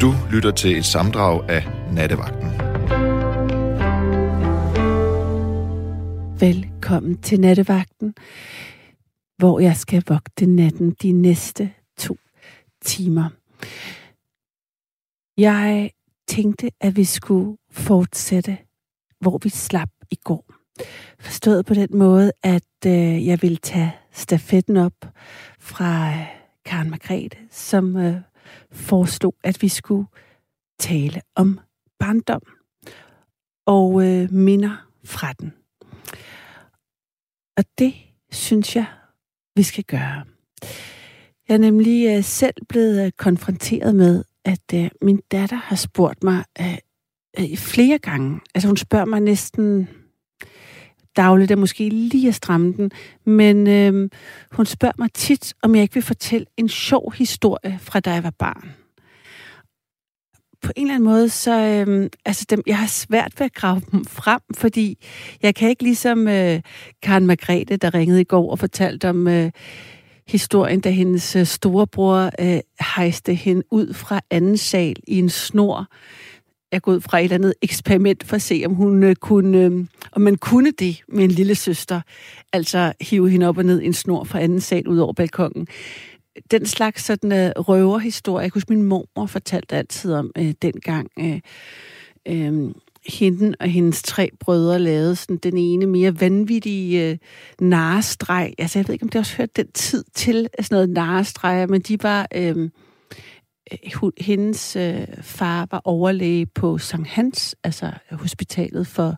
Du lytter til et samdrag af Nattevagten. Velkommen til Nattevagten, hvor jeg skal vogte natten de næste to timer. Jeg tænkte, at vi skulle fortsætte, hvor vi slap i går. Forstået på den måde, at øh, jeg vil tage stafetten op fra øh, Karen Margrethe, som øh, foreslog, at vi skulle tale om barndom og øh, minder fra den. Og det synes jeg, vi skal gøre. Jeg er nemlig øh, selv blevet øh, konfronteret med, at øh, min datter har spurgt mig øh, øh, flere gange. Altså hun spørger mig næsten dagligt, er måske lige at stramme den, men øh, hun spørger mig tit, om jeg ikke vil fortælle en sjov historie fra da jeg var barn. På en eller anden måde, så øh, altså dem, jeg har svært ved at grave dem frem, fordi jeg kan ikke ligesom øh, Karen Margrethe, der ringede i går og fortalte om øh, historien, da hendes øh, storebror øh, hejste hende ud fra anden sal i en snor jeg går ud fra et eller andet eksperiment for at se, om hun øh, kunne, øh, om man kunne det med en lille søster. Altså hive hende op og ned i en snor fra anden sal ud over balkongen. Den slags sådan uh, røverhistorie, jeg huske, min mor fortalte altid om uh, dengang. Uh, uh, hende og hendes tre brødre lavede sådan den ene mere vanvittige øh, narestreg. Altså, jeg ved ikke, om det også hørte den tid til sådan noget narestreg, men de var... Øh, Øh, hendes øh, far var overlæge på St. Hans, altså hospitalet for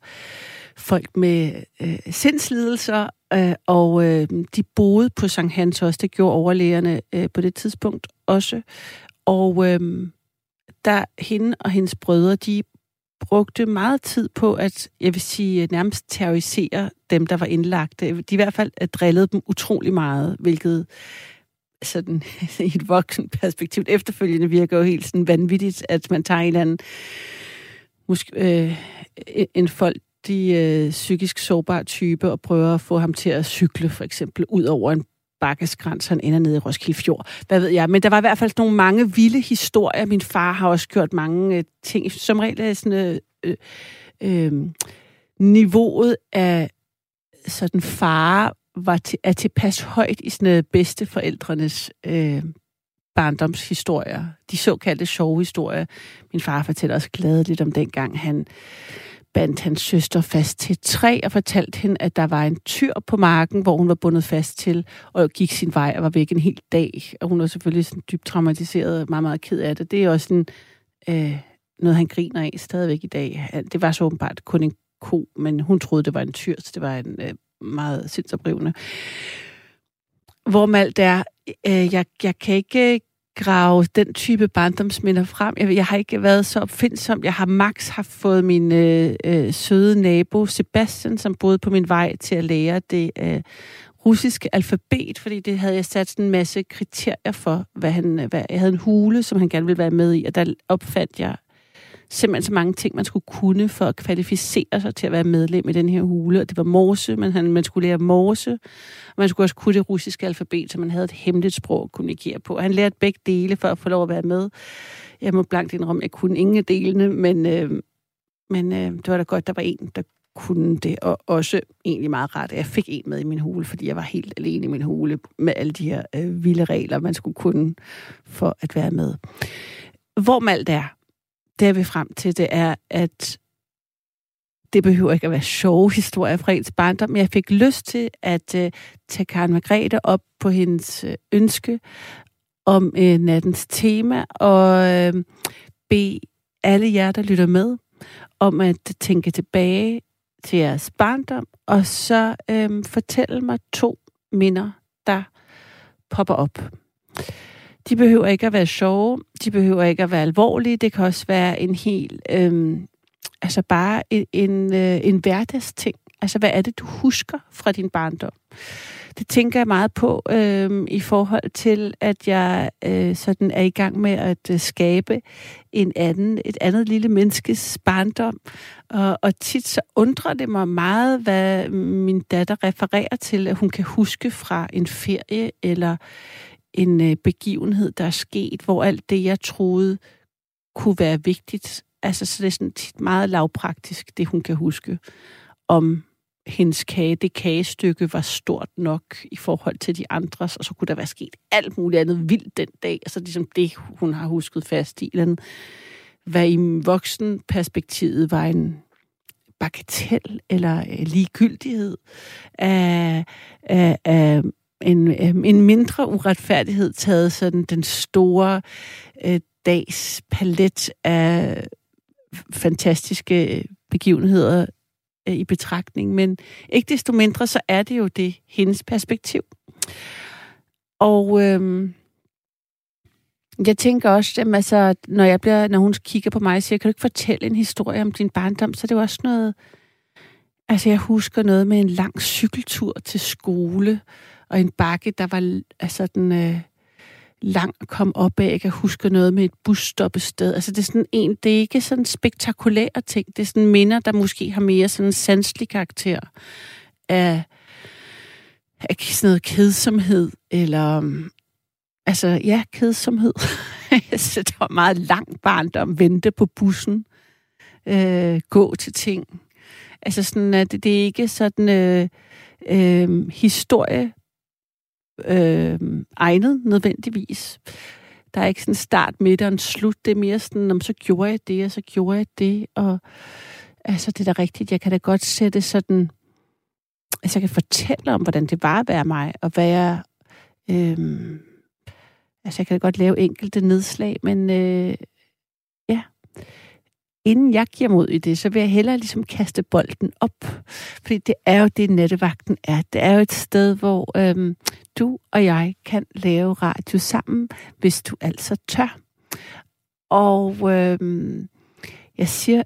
folk med øh, sindslidelser, øh, og øh, de boede på St. Hans også. Det gjorde overlægerne øh, på det tidspunkt også. Og øh, der hende og hendes brødre, de brugte meget tid på at, jeg vil sige, øh, nærmest terrorisere dem, der var indlagt. De i hvert fald øh, drillede dem utrolig meget, hvilket sådan i et voksen perspektiv efterfølgende virker jo helt sådan vanvittigt, at man tager en eller anden måske, øh, en folk, de øh, psykisk sårbare type og prøver at få ham til at cykle for eksempel ud over en bakkeskrans, han ender nede i Roskilde Fjord. Hvad ved jeg? Men der var i hvert fald nogle mange vilde historier. Min far har også gjort mange øh, ting. Som regel er sådan øh, øh, øh niveauet af sådan fare var til, er tilpas højt i sådan bedsteforældrenes øh, barndomshistorier. De såkaldte sjove historier. Min far fortæller også glædeligt om dengang, han bandt hans søster fast til et træ og fortalte hende, at der var en tyr på marken, hvor hun var bundet fast til, og gik sin vej og var væk en hel dag. Og hun var selvfølgelig sådan dybt traumatiseret og meget, meget ked af det. Det er også en, øh, noget, han griner af stadigvæk i dag. Det var så åbenbart kun en ko, men hun troede, det var en tyr, så det var en øh, meget sindsoprivende. Hvor alt er, øh, jeg, jeg kan ikke grave den type barndomsminder frem. Jeg, jeg har ikke været så opfindsom. Jeg har max har fået min øh, øh, søde nabo Sebastian, som boede på min vej til at lære det øh, russiske alfabet, fordi det havde jeg sat sådan en masse kriterier for, hvad han, hvad, jeg havde en hule, som han gerne ville være med i, og der opfandt jeg simpelthen så mange ting, man skulle kunne for at kvalificere sig til at være medlem i den her hule. Og det var morse, man, han, man skulle lære morse, og man skulle også kunne det russiske alfabet, så man havde et hemmeligt sprog at kommunikere på. Han lærte begge dele for at få lov at være med. Jeg må blankt indrømme, at jeg kunne ingen af delene, men, øh, men øh, det var da godt, der var en, der kunne det, og også egentlig meget rart, at jeg fik en med i min hule, fordi jeg var helt alene i min hule med alle de her øh, vilde regler, man skulle kunne for at være med. Hvor alt er, det jeg vil frem til, det er, at det behøver ikke at være sjove historier fra ens barndom, men jeg fik lyst til at uh, tage Karen Margrethe op på hendes øh, ønske om uh, nattens tema, og uh, bede alle jer, der lytter med, om at tænke tilbage til jeres barndom, og så uh, fortælle mig to minder, der popper op. De behøver ikke at være sjove, de behøver ikke at være alvorlige, det kan også være en helt, øhm, altså bare en, en, øh, en hverdagsting. Altså, hvad er det, du husker fra din barndom? Det tænker jeg meget på øhm, i forhold til, at jeg øh, sådan er i gang med at øh, skabe en anden, et andet lille menneskes barndom. Og, og tit så undrer det mig meget, hvad min datter refererer til, at hun kan huske fra en ferie eller en øh, begivenhed, der er sket, hvor alt det, jeg troede kunne være vigtigt. Altså, så det er sådan tit meget lavpraktisk, det hun kan huske, om hendes kage, det kagestykke var stort nok i forhold til de andres, og så kunne der være sket alt muligt andet vildt den dag, altså ligesom det, hun har husket fast i. Eller hvad i voksen perspektivet var en bagatel eller øh, ligegyldighed af, af, af en, øhm, en mindre uretfærdighed taget sådan den store øh, dags palet af fantastiske begivenheder øh, i betragtning. Men ikke desto mindre, så er det jo det hendes perspektiv. Og øh, jeg tænker også, at altså, når, jeg bliver, når hun kigger på mig og siger, kan du ikke fortælle en historie om din barndom, så det er jo også noget... Altså, jeg husker noget med en lang cykeltur til skole, og en bakke, der var altså, den, øh, lang kom op af. Jeg kan huske noget med et busstoppested. Altså, det er sådan en, det er ikke sådan spektakulære ting. Det er sådan minder, der måske har mere sådan en sanselig karakter af, af sådan noget kedsomhed, eller Altså, ja, kedsomhed. så det var meget lang barndom, vente på bussen, øh, gå til ting. Altså sådan, at det, det er ikke sådan øh, øh, historie øh, egnet nødvendigvis. Der er ikke sådan start, midt og en slut. Det er mere sådan, om så gjorde jeg det, og så gjorde jeg det. Og altså, det er da rigtigt. Jeg kan da godt sætte sådan... Altså, jeg kan fortælle om, hvordan det var at være mig, og hvad jeg... Øh, Altså, jeg kan godt lave enkelte nedslag, men øh, ja. Inden jeg giver mod i det, så vil jeg hellere ligesom kaste bolden op. Fordi det er jo det, nettevagten er. Det er jo et sted, hvor øhm, du og jeg kan lave radio sammen, hvis du altså tør. Og øhm, jeg siger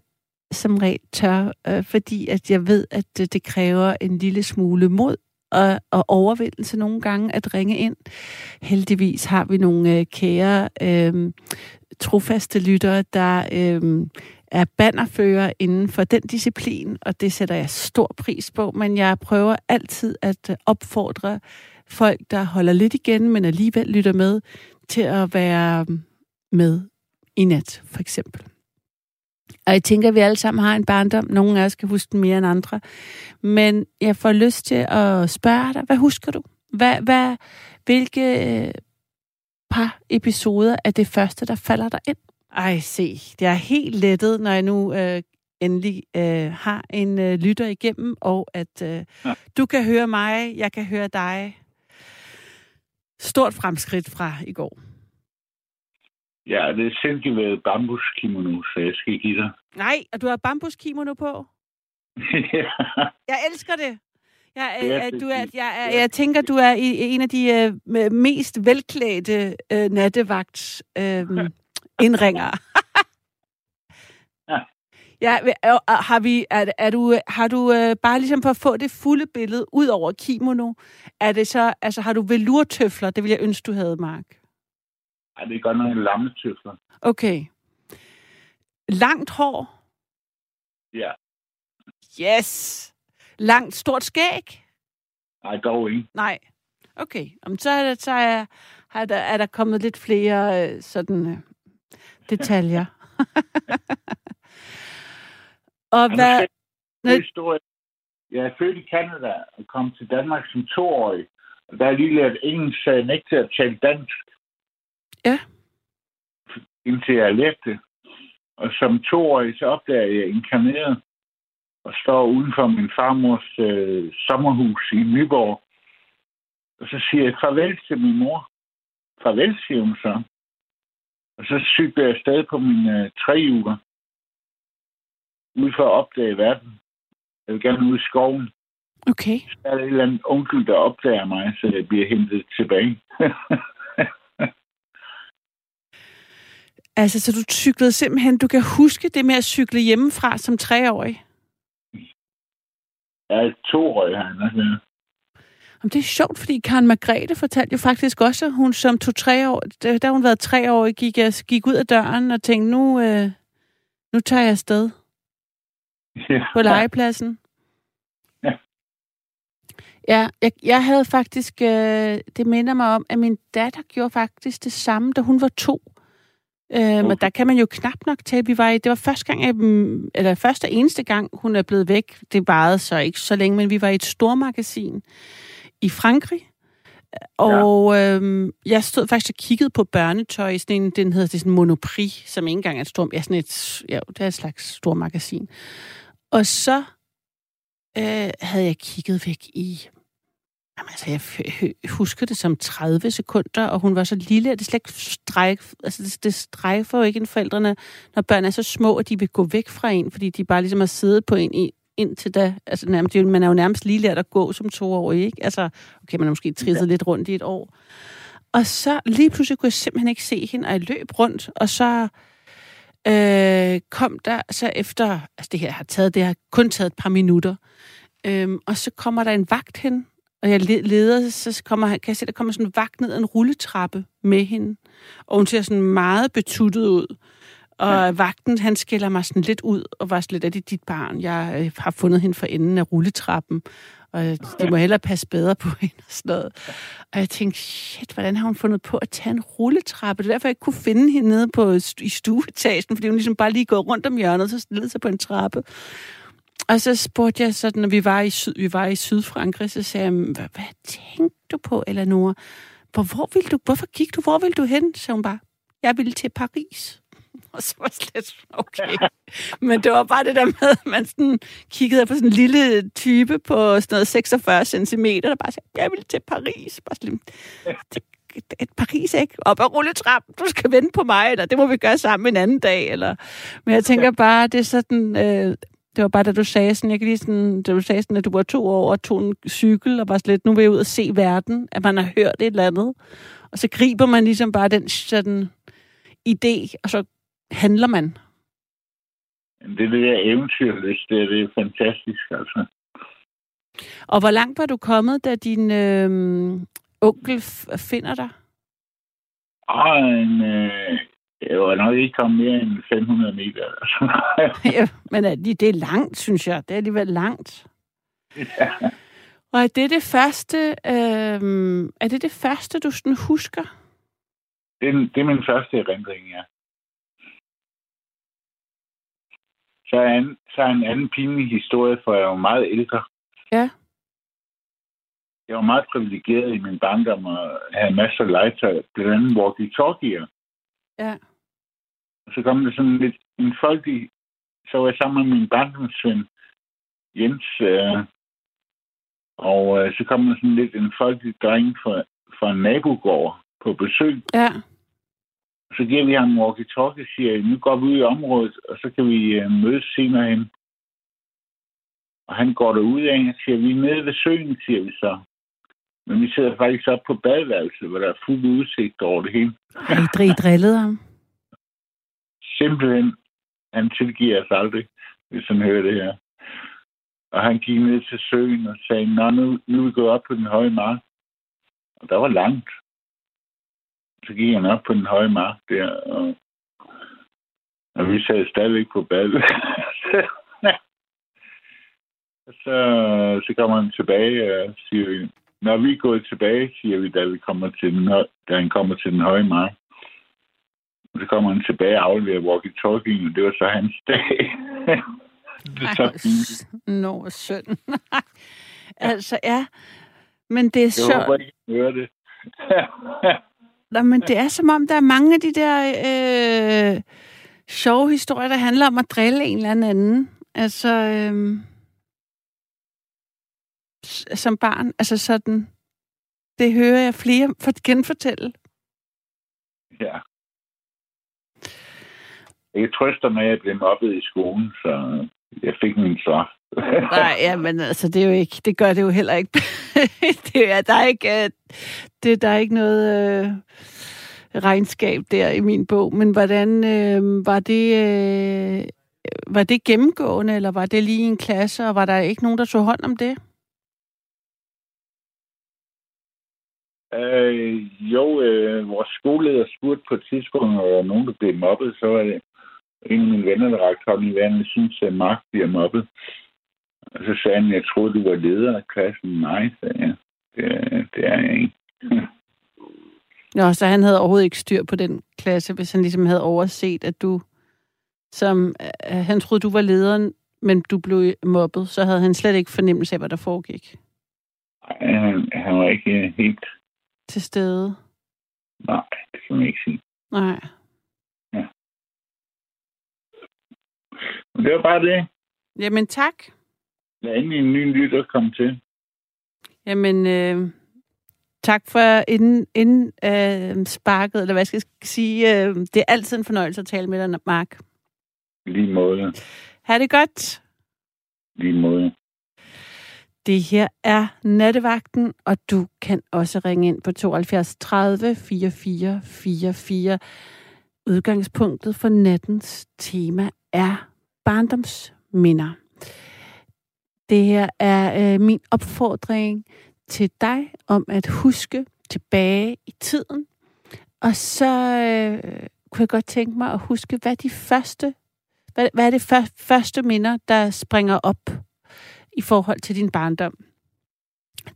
som regel tør, øh, fordi at jeg ved, at det, det kræver en lille smule mod og, og overvindelse nogle gange at ringe ind. Heldigvis har vi nogle øh, kære, øh, trofaste lyttere, der øh, er bannerfører inden for den disciplin, og det sætter jeg stor pris på, men jeg prøver altid at øh, opfordre folk, der holder lidt igen, men alligevel lytter med, til at være øh, med i nat, for eksempel. Og jeg tænker, at vi alle sammen har en barndom. Nogle af os kan huske den mere end andre. Men jeg får lyst til at spørge dig, hvad husker du? Hvad, hvad, hvilke øh, par episoder er det første, der falder dig ind? Ej, se, det er helt lettet, når jeg nu øh, endelig øh, har en øh, lytter igennem, og at øh, ja. du kan høre mig, jeg kan høre dig. Stort fremskridt fra i går. Ja, det er selvgivet bambuskimono, så jeg skal give dig. Nej, og du har bambuskimono på? ja. Jeg elsker det. Jeg, ja, du er, jeg, jeg, jeg tænker, du er en af de uh, mest velklædte uh, nattevagt uh, indringer. ja. Ja, har vi er, er du har du uh, bare ligesom for at få det fulde billede ud over kimono, er det så altså har du velurtøfler, det vil jeg ønske du havde, Mark. Ej, det er godt nok en lammetøfler. Okay. Langt hår? Ja. Yes! Langt, stort skæg? Nej, dog ikke. Nej. Okay. Om så er der, så er, er, der, er der kommet lidt flere øh, sådan øh, detaljer. og hvad... Jeg er født i Canada og kom til Danmark som toårig. Og der er lige lært engelsk, så jeg nægte at tale dansk. Ja. Indtil jeg lærte det. Og som toårig, så opdager jeg inkarneret og står uden for min farmors øh, sommerhus i Nyborg. Og så siger jeg farvel til min mor. Farvel, siger hun så. Og så cykler jeg stadig på mine øh, tre uger. Ud for at opdage verden. Jeg vil gerne ud i skoven. Okay. Så er der et eller andet onkel, der opdager mig, så jeg bliver hentet tilbage. Altså, så du cyklede simpelthen, du kan huske det med at cykle hjemmefra som treårig? Jeg er toårig, han er Jamen, det er sjovt, fordi Karen Margrethe fortalte jo faktisk også, at hun som to tre år, da hun været tre år, gik, gik ud af døren og tænkte, nu, øh, nu tager jeg afsted ja. på legepladsen. Ja. Ja, jeg, jeg havde faktisk, øh, det minder mig om, at min datter gjorde faktisk det samme, da hun var to Øh, okay. der kan man jo knap nok tale. Vi var i, det var første gang, eller første og eneste gang, hun er blevet væk. Det varede så ikke så længe, men vi var i et stormagasin i Frankrig. Og ja. øhm, jeg stod faktisk og kiggede på børnetøj. Sådan en, den hedder det sådan Monoprix, som ikke engang er et stort... Ja, sådan et, ja, det er et slags stormagasin. Og så øh, havde jeg kigget væk i Jamen, altså, jeg husker det som 30 sekunder, og hun var så lille, at det slet ikke stræk, altså, det, det strækker jo ikke en forældrene, når børn er så små, at de vil gå væk fra en, fordi de bare ligesom har siddet på en i, indtil da. Altså, nærmest, man er jo nærmest lige lært at gå som to år, ikke? Altså, okay, man har måske trisset ja. lidt rundt i et år. Og så lige pludselig kunne jeg simpelthen ikke se hende, og jeg løb rundt, og så øh, kom der så efter, altså det her har taget, det har kun taget et par minutter, øh, og så kommer der en vagt hen, og jeg leder, så kommer, kan jeg se, der kommer sådan en vagt ned ad en rulletrappe med hende. Og hun ser sådan meget betuttet ud. Og ja. vagten, han skælder mig sådan lidt ud, og var sådan lidt, er det dit barn? Jeg øh, har fundet hende for enden af rulletrappen, og de må hellere passe bedre på hende og sådan noget. Og jeg tænkte, shit, hvordan har hun fundet på at tage en rulletrappe? Det er derfor, jeg ikke kunne finde hende nede på, i stueetagen, fordi hun ligesom bare lige går rundt om hjørnet, og så stillede sig på en trappe. Og så spurgte jeg sådan, når vi var i, Syd, vi var i Sydfrankrig, så sagde jeg, hvad, hvad tænkte du på, Eleanor? Hvor, hvor vil du, hvorfor gik du? Hvor vil du hen? Så hun bare, jeg ville til Paris. Og så var slet okay. Men det var bare det der med, at man sådan kiggede på sådan en lille type på sådan noget 46 cm, der bare sagde, jeg vil til Paris. Bare sådan, det, et Paris, ikke? Op ad rulletrappen, du skal vente på mig, eller det må vi gøre sammen en anden dag, eller... Men jeg tænker bare, det er sådan, øh, det var bare, da du sagde sådan, jeg kan lige sådan, da du sagde sådan, at du var to år og tog en cykel, og var slet, nu vil jeg ud og se verden, at man har hørt et eller andet. Og så griber man ligesom bare den sådan idé, og så handler man. Det er det der eventyrlyst, det er, det er fantastisk, altså. Og hvor langt var du kommet, da din øh, onkel finder dig? Ah, en, øh, jeg var nok ikke kommet mere end 500 meter. Altså. ja, men det er langt, synes jeg. Det er alligevel langt. Ja. Og er det det første, øh, er det det første, du sådan husker? Det er, det er min første erindring, ja. Så er, en, så er en anden pinlig historie, for jeg var meget ældre. Ja. Jeg var meget privilegeret i min barndom og havde masser af legetøj, blandt andet walkie-talkier. Ja. Og så kom der sådan lidt en folkelig... Så var jeg sammen med min barndomsven, Jens, øh, og øh, så kom der sådan lidt en folkelig dreng fra, fra en nabogård på besøg. Ja. Så giver vi ham en walkie-talkie og siger, nu går vi ud i området, og så kan vi øh, mødes senere hen. Og han går derud af, og siger, vi er nede ved søen, siger vi så. Men vi sidder faktisk op på badeværelset, hvor der er fuld udsigt over det hele. Har I drillet ham? simpelthen, han tilgiver os aldrig, hvis han hører det her. Og han gik ned til søen og sagde, Nå, nu, nu er vi gået op på den høje mark. Og der var langt. Så gik han op på den høje mark der, og, og vi sad stadigvæk på badet. så, så kommer han tilbage og siger, når vi er gået tilbage, siger vi, da, vi kommer til den, da han kommer til den høje mark. Og så kommer han tilbage og afleverer walkie-talkie, og det var så hans dag. det er så fint. Nå, søn. altså, ja. Men det er så... Jeg håber ikke, det. Nå, men det er som om, der er mange af de der øh, sjove historier, der handler om at drille en eller anden. Altså, øh, som barn, altså sådan, det hører jeg flere for genfortælle. Ja. Jeg trøster med, at jeg blev mobbet i skolen, så jeg fik min straf. Nej, ja, men altså, det er jo ikke, det gør det jo heller ikke. det er, der er ikke, øh, det, der er ikke noget øh, regnskab der i min bog, men hvordan øh, var det, øh, var det gennemgående, eller var det lige en klasse, og var der ikke nogen, der tog hånd om det? Øh, jo, øh, vores skoleleder spurgte på et tidspunkt, og der nogen, der blev mobbet, så var det en af mine venner, der rakte hånden i vandet, synes, at Mark bliver mobbet. Og så sagde han, jeg troede, du var leder af klassen. Nej, sagde jeg. Det, det er jeg ikke. Nå, så han havde overhovedet ikke styr på den klasse, hvis han ligesom havde overset, at du, som øh, han troede, du var lederen, men du blev mobbet, så havde han slet ikke fornemmelse af, hvad der foregik. Nej, han, han var ikke helt... Til stede? Nej, det kan man ikke sige. Nej. Ja. Det var bare det. Jamen tak. Lad endelig en ny lytter komme til. Jamen, øh, tak for inden, inden øh, sparket, eller hvad skal jeg sige. Øh, det er altid en fornøjelse at tale med dig, Mark. Lige måde. Ha' det godt. Lige måde. Det her er Nattevagten, og du kan også ringe ind på 72 30 44 44. Udgangspunktet for nattens tema er barndomsminder. Det her er øh, min opfordring til dig om at huske tilbage i tiden. Og så øh, kunne jeg godt tænke mig at huske, hvad de første, hvad, hvad er det for, første minder, der springer op i forhold til din barndom?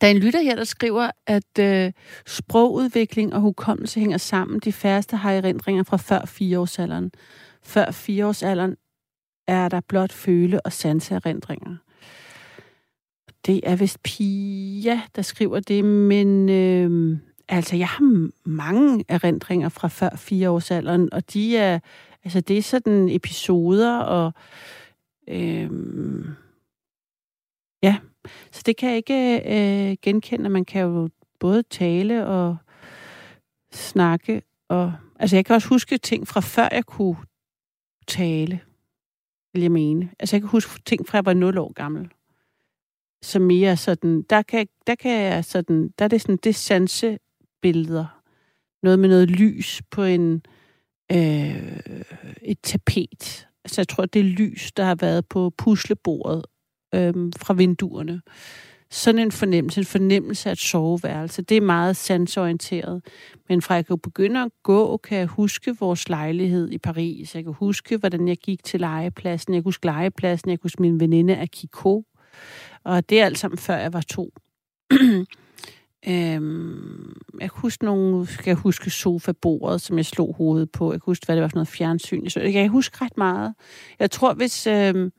Der er en lytter her, der skriver, at øh, sprogudvikling og hukommelse hænger sammen. De færreste har erindringer fra før fireårsalderen. Før fireårsalderen er der blot føle- og sanseerindringer. Det er vist Pia, der skriver det, men øh, altså, jeg har mange erindringer fra før fireårsalderen, og de er, altså, det er sådan episoder, og øh, ja, så det kan jeg ikke øh, genkende. Man kan jo både tale og snakke, og altså, jeg kan også huske ting fra før jeg kunne tale, vil jeg mene. Altså, jeg kan huske ting fra jeg var 0 år gammel som mere sådan, der kan, der kan jeg sådan, der er det sådan, det sansebilleder. Noget med noget lys på en, øh, et tapet. Altså jeg tror, det er lys, der har været på puslebordet øh, fra vinduerne. Sådan en fornemmelse, en fornemmelse af et soveværelse, det er meget sansorienteret. Men fra jeg kan begynde at gå, kan jeg huske vores lejlighed i Paris. Jeg kan huske, hvordan jeg gik til legepladsen. Jeg kan huske legepladsen. Jeg kan huske min veninde Akiko. Og det er alt sammen før jeg var to. øhm, jeg kan huske nogle, skal jeg huske sofabordet, som jeg slog hovedet på. Jeg kan huske, hvad det var for noget fjernsyn. Så jeg kan huske ret meget. Jeg tror, hvis øhm,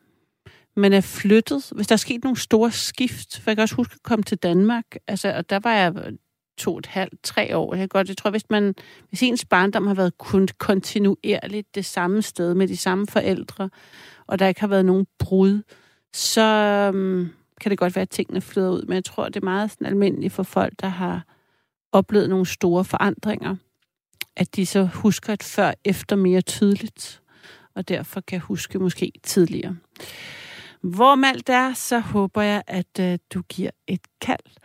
man er flyttet, hvis der er sket nogle store skift, for jeg kan også huske at komme til Danmark, altså, og der var jeg to og et halvt, tre år. Jeg, godt, jeg tror, hvis, man, hvis ens barndom har været kun kontinuerligt det samme sted med de samme forældre, og der ikke har været nogen brud, så, øhm, kan det godt være, at tingene flyder ud, men jeg tror, det er meget sådan almindeligt for folk, der har oplevet nogle store forandringer, at de så husker et før-efter mere tydeligt, og derfor kan huske måske tidligere. Hvor alt er, så håber jeg, at øh, du giver et kald,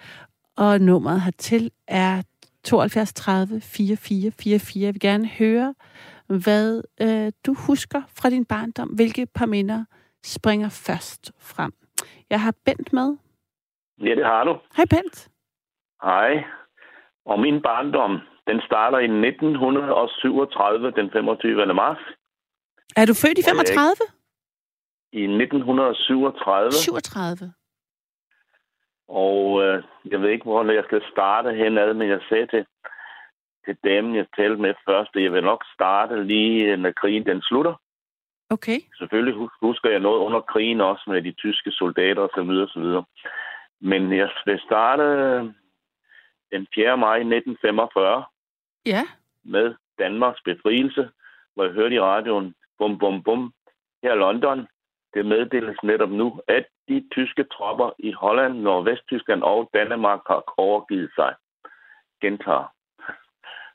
og nummeret hertil er 72 30 44 44. Jeg vil gerne høre, hvad øh, du husker fra din barndom. Hvilke par minder springer først frem? Jeg har Bent med. Ja, det har du. Hej Bent. Hej. Og min barndom, den starter i 1937, den 25. marts. Er du født i 35? I 1937. 37. Og øh, jeg ved ikke, hvor jeg skal starte henad, men jeg sagde til, til damen, jeg talte med først, at jeg vil nok starte lige, når krigen den slutter. Okay. Selvfølgelig husker jeg noget under krigen også med de tyske soldater osv. osv. Men jeg vil starte den 4. maj 1945 ja. med Danmarks befrielse, hvor jeg hørte i radioen, bum, bum, bum, her i London, det meddeles netop nu, at de tyske tropper i Holland, Nordvesttyskland og Danmark har overgivet sig. Gentager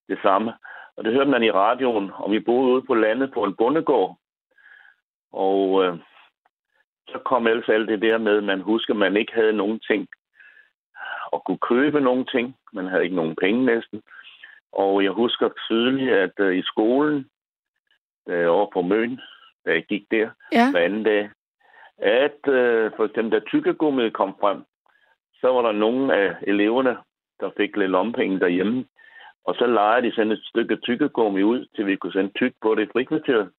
det samme. Og det hørte man i radioen, og vi boede ude på landet på en bondegård, og øh, så kom ellers alt det der med, at man husker, at man ikke havde nogen ting og kunne købe nogen ting. Man havde ikke nogen penge næsten. Og jeg husker tydeligt, at øh, i skolen, øh, over på Møn, da jeg gik der ja. hver anden dag, at øh, for eksempel da tykkegummiet kom frem, så var der nogle af eleverne, der fik lidt lompenge derhjemme. Og så lejede de sådan et stykke tykkegummi ud, til vi kunne sende tyk på det i frikvarteret.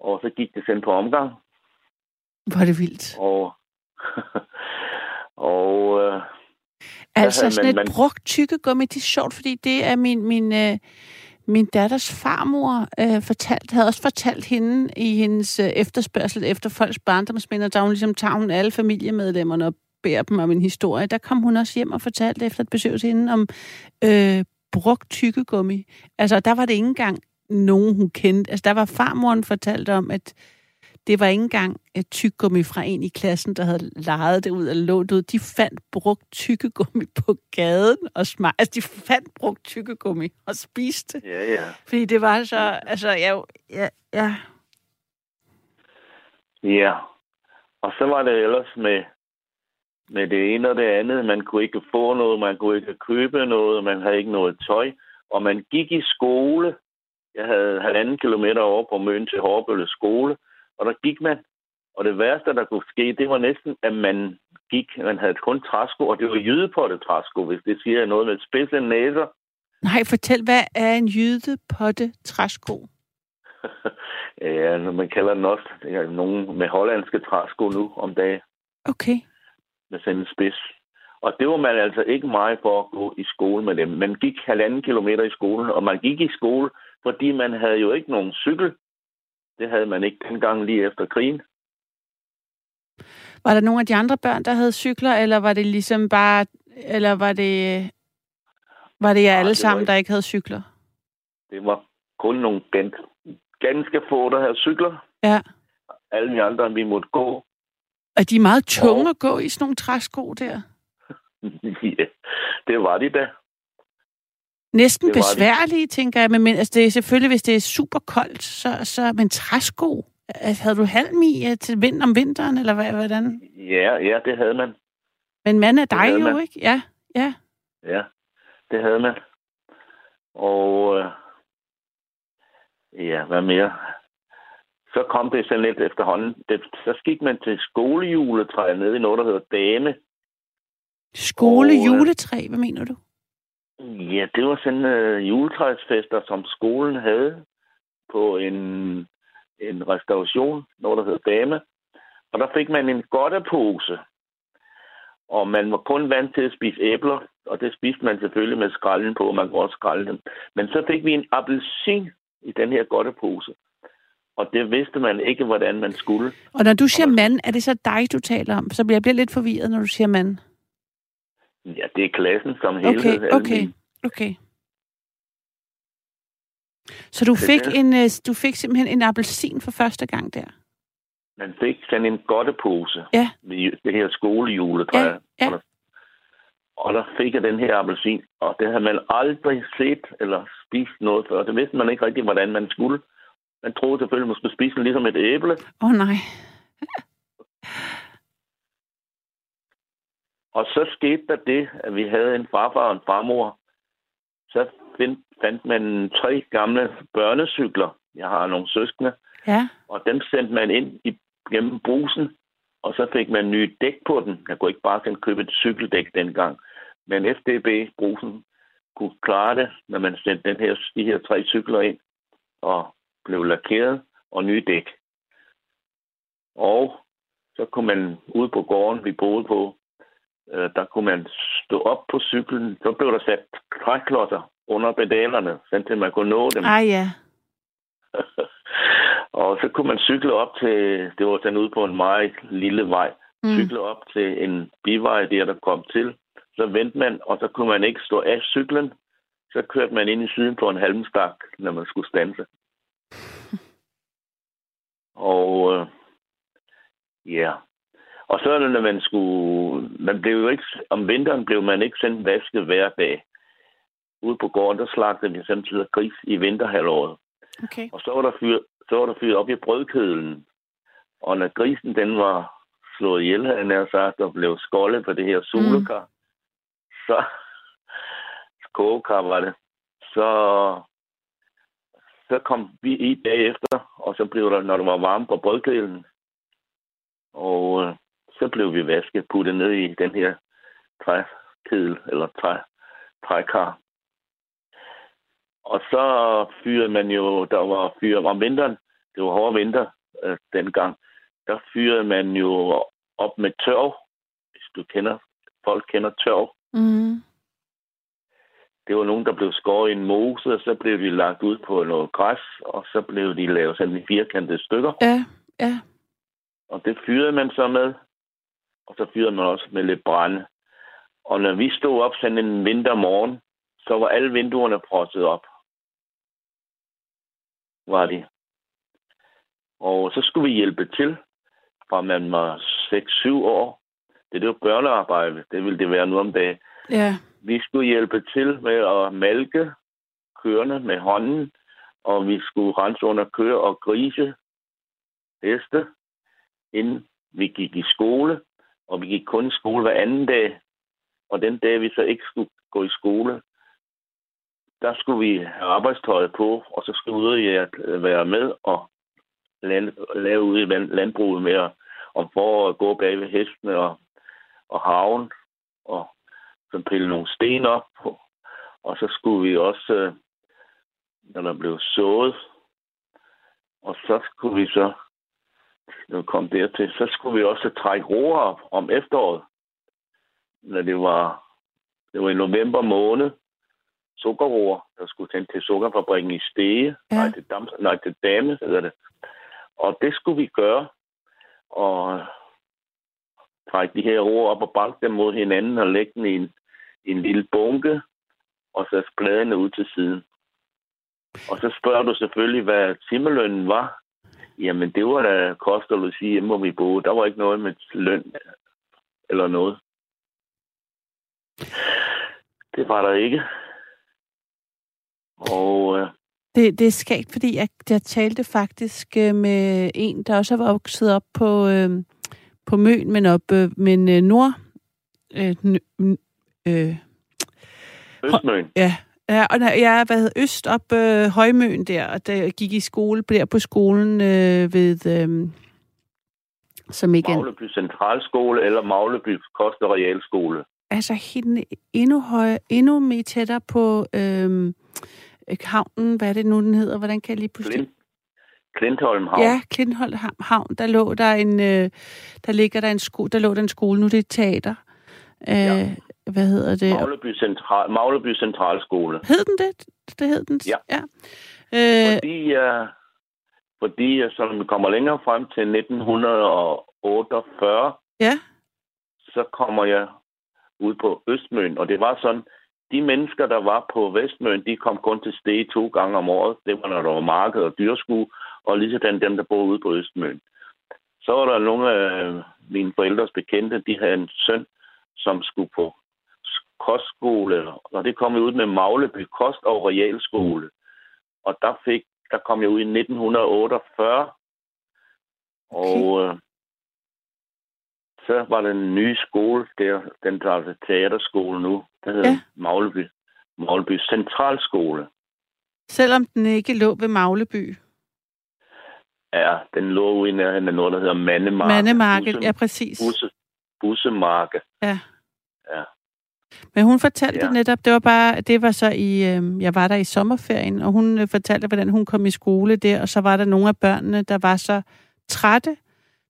Og så gik det sendt på omgang. Var det vildt. Og, og øh, Altså sådan man, et man... brugt tykkegummi, det er sjovt, fordi det er min, min, øh, min datters farmor øh, fortalt, havde også fortalt hende i hendes øh, efterspørgsel efter folks barndomsminder, der hun ligesom tager hun alle familiemedlemmerne og beder dem om en historie. Der kom hun også hjem og fortalte efter et besøg til hende om øh, brugt tykkegummi. Altså, der var det ikke engang nogen, hun kendte. Altså, der var farmoren fortalt om, at det var ikke engang et tyggegummi fra en i klassen, der havde lejet det ud og lånt ud. De fandt brugt tykkegummi på gaden og smag. Altså, de fandt brugt tykkegummi og spiste. Ja, ja. Fordi det var så... Altså, ja, ja, ja. Ja. Og så var det ellers med, med det ene og det andet. Man kunne ikke få noget, man kunne ikke købe noget, man havde ikke noget tøj. Og man gik i skole. Jeg havde halvanden kilometer over på Møn til Hårbølle skole og der gik man. Og det værste, der kunne ske, det var næsten, at man gik, man havde kun træsko, og det var jydepotte træsko, hvis det siger noget med spidse næser. Nej, fortæl, hvad er en jydepotte træsko? ja, man kalder den også er nogen med hollandske træsko nu om dagen. Okay. Med sådan en spids. Og det var man altså ikke meget for at gå i skole med dem. Man gik halvanden kilometer i skolen, og man gik i skole, fordi man havde jo ikke nogen cykel. Det havde man ikke dengang lige efter krigen. Var der nogle af de andre børn, der havde cykler, eller var det ligesom bare, eller var det, var det jer alle det sammen, ikke. der ikke havde cykler? Det var kun nogle ganske, ganske få, der havde cykler. Ja. Alle de andre, vi måtte gå. Er de meget tunge og... at gå i sådan nogle træsko der? ja, det var de da. Næsten besværlige, tænker jeg. Men, men altså, det er selvfølgelig, hvis det er super koldt, så, så men træsko. Altså, havde du halm i uh, til vind om vinteren, eller hvad, hvordan? Ja, ja, det havde man. Men man er dig jo, man. ikke? Ja, ja. Ja, det havde man. Og øh, ja, hvad mere? Så kom det sådan lidt efterhånden. Det, så gik man til skolejuletræ nede i noget, der hedder Dame. Skolejuletræ, hvad mener du? Ja, det var sådan øh, juletræsfester, som skolen havde på en, en restauration, noget der hed Dame. Og der fik man en godtepose. Og man var kun vant til at spise æbler, og det spiste man selvfølgelig med skralden på, og man kunne også skralde dem. Men så fik vi en appelsin i den her godtepose. Og det vidste man ikke, hvordan man skulle. Og når du siger mand, er det så dig, du taler om? Så bliver jeg lidt forvirret, når du siger mand. Ja, det er klassen som helhed. Okay, okay, okay. Så du fik, en, øh, du fik simpelthen en appelsin for første gang der? Man fik sådan en godtepose. Ja. Med det her skolejuletræ. Ja, ja. Og, der, fik jeg den her appelsin, og det havde man aldrig set eller spist noget før. Det vidste man ikke rigtig, hvordan man skulle. Man troede selvfølgelig, man skulle spise den ligesom et æble. Åh oh, nej. Og så skete der det, at vi havde en farfar og en farmor. Så find, fandt man tre gamle børnecykler. Jeg har nogle søskende. Ja. Og dem sendte man ind i, gennem brusen, og så fik man nye dæk på den. Jeg kunne ikke bare sådan købe et cykeldæk dengang. Men FDB-brusen kunne klare det, når man sendte den her, de her tre cykler ind og blev lakeret og nye dæk. Og så kunne man ud på gården, vi boede på, øh, der kunne man stå op på cyklen. Så blev der sat træklodser under pedalerne, så man kunne nå dem. Ah, ja. og så kunne man cykle op til, det var sådan ude på en meget lille vej, mm. cykle op til en bivej der, der kom til. Så vendte man, og så kunne man ikke stå af cyklen. Så kørte man ind i siden på en halmstak, når man skulle stanse. og øh, ja, og så når man skulle... Man blev jo ikke, om vinteren blev man ikke sendt vasket hver dag. Ude på gården, der slagtede vi samtidig gris i vinterhalvåret. Okay. Og så var der fyret så var der fyret op i brødkedlen. Og når grisen den var slået ihjel, havde jeg sagt, og blev skoldet på det her solekar, mm. så kogekar var det, så, så kom vi i bagefter, og så blev der, når der var varme på brødkedlen, og øh, så blev vi vasket, puttet ned i den her trækedel, eller træ, trækar. Og så fyrede man jo, der var fyret om vinteren, det var hårde vinter øh, dengang, der fyrede man jo op med tørv, hvis du kender, folk kender tørv. Mm. Det var nogen, der blev skåret i en mose, og så blev de lagt ud på noget græs, og så blev de lavet sådan i firkantede stykker. Ja, ja. Og det fyrede man så med. Og så fyrede man også med lidt brænde. Og når vi stod op sådan en vintermorgen, så var alle vinduerne frosset op. Var de. Og så skulle vi hjælpe til, fra man var 6-7 år. Det er jo børnearbejde. Det ville det være nu om dagen. Ja. Vi skulle hjælpe til med at malke køerne med hånden, og vi skulle rense under køer og grise, heste, inden vi gik i skole. Og vi gik kun i skole hver anden dag. Og den dag, vi så ikke skulle gå i skole, der skulle vi have arbejdstøjet på, og så skulle vi at øh, være med og land, lave ude i landbruget med at, om at gå bag ved hestene og, og haven, og så pille nogle sten op. Og så skulle vi også, øh, når der blev sået, og så skulle vi så, når vi kom dertil, så skulle vi også trække roer op om efteråret. Når det var, det var i november måned, sukkerroer, der skulle tænde til sukkerfabrikken i Stege, ja. nej, til, Dam, nej, til Dame, hedder det. Og det skulle vi gøre, og trække de her roer op og banke dem mod hinanden og lægge dem i en, i en lille bunke, og så bladene ud til siden. Og så spørger du selvfølgelig, hvad timelønnen var. Jamen, det var da kost og logi hjemme, hvor vi boede. Der var ikke noget med løn eller noget. Det var der ikke. Og øh, Det, det er skægt, fordi jeg, jeg talte faktisk øh, med en, der også var vokset op på, øh, på Møn, men op, øh, men øh, nord... Øh, øh, Østmøn. ja, ja, og jeg har været øst op øh, Højmøn der, og der gik i skole, der på skolen øh, ved... Øh, som er, Magleby Centralskole eller Magleby Kost- og Realskole. altså helt endnu højere, endnu mere tættere på øh, havnen, hvad er det nu, den hedder? Hvordan kan jeg lige pludselig... Klint, Klintholm Havn. Ja, Klintholm Havn, der lå der en, øh, der ligger der en skole, der lå der en skole, nu det er et teater. Øh, Ja. Hvad hedder det? Magleby, Central, Magleby Centralskole. Hed den det? Det hed den? Ja. ja. Øh, Fordi, uh, fordi så når vi kommer længere frem til 1948, ja, så kommer jeg ud på Østmøn. Og det var sådan, de mennesker, der var på Vestmøn, de kom kun til stede to gange om året. Det var, når der var marked og dyrskue, og lige sådan dem, der boede ude på Østmøn. Så var der nogle af mine forældres bekendte, de havde en søn, som skulle på kostskole, og det kom jeg ud med Magleby Kost- og Realskole. Og der fik der kom jeg ud i 1948. Og øh, så var der en ny skole der, den der er teaterskole nu. Den hedder Ja. Magleby, Magleby Centralskole. selvom den ikke lå ved Magleby. Ja, den lå ude i nærheden af noget, der hedder Mandemarke. Mandemarked, Busse- ja præcis. Busse, Bussemarke. Ja. Ja. Men hun fortalte Ja. netop, det var bare, det var så i, øh, jeg var der i sommerferien, og hun øh, fortalte, hvordan hun kom i skole der, og så var der nogle af børnene, der var så trætte,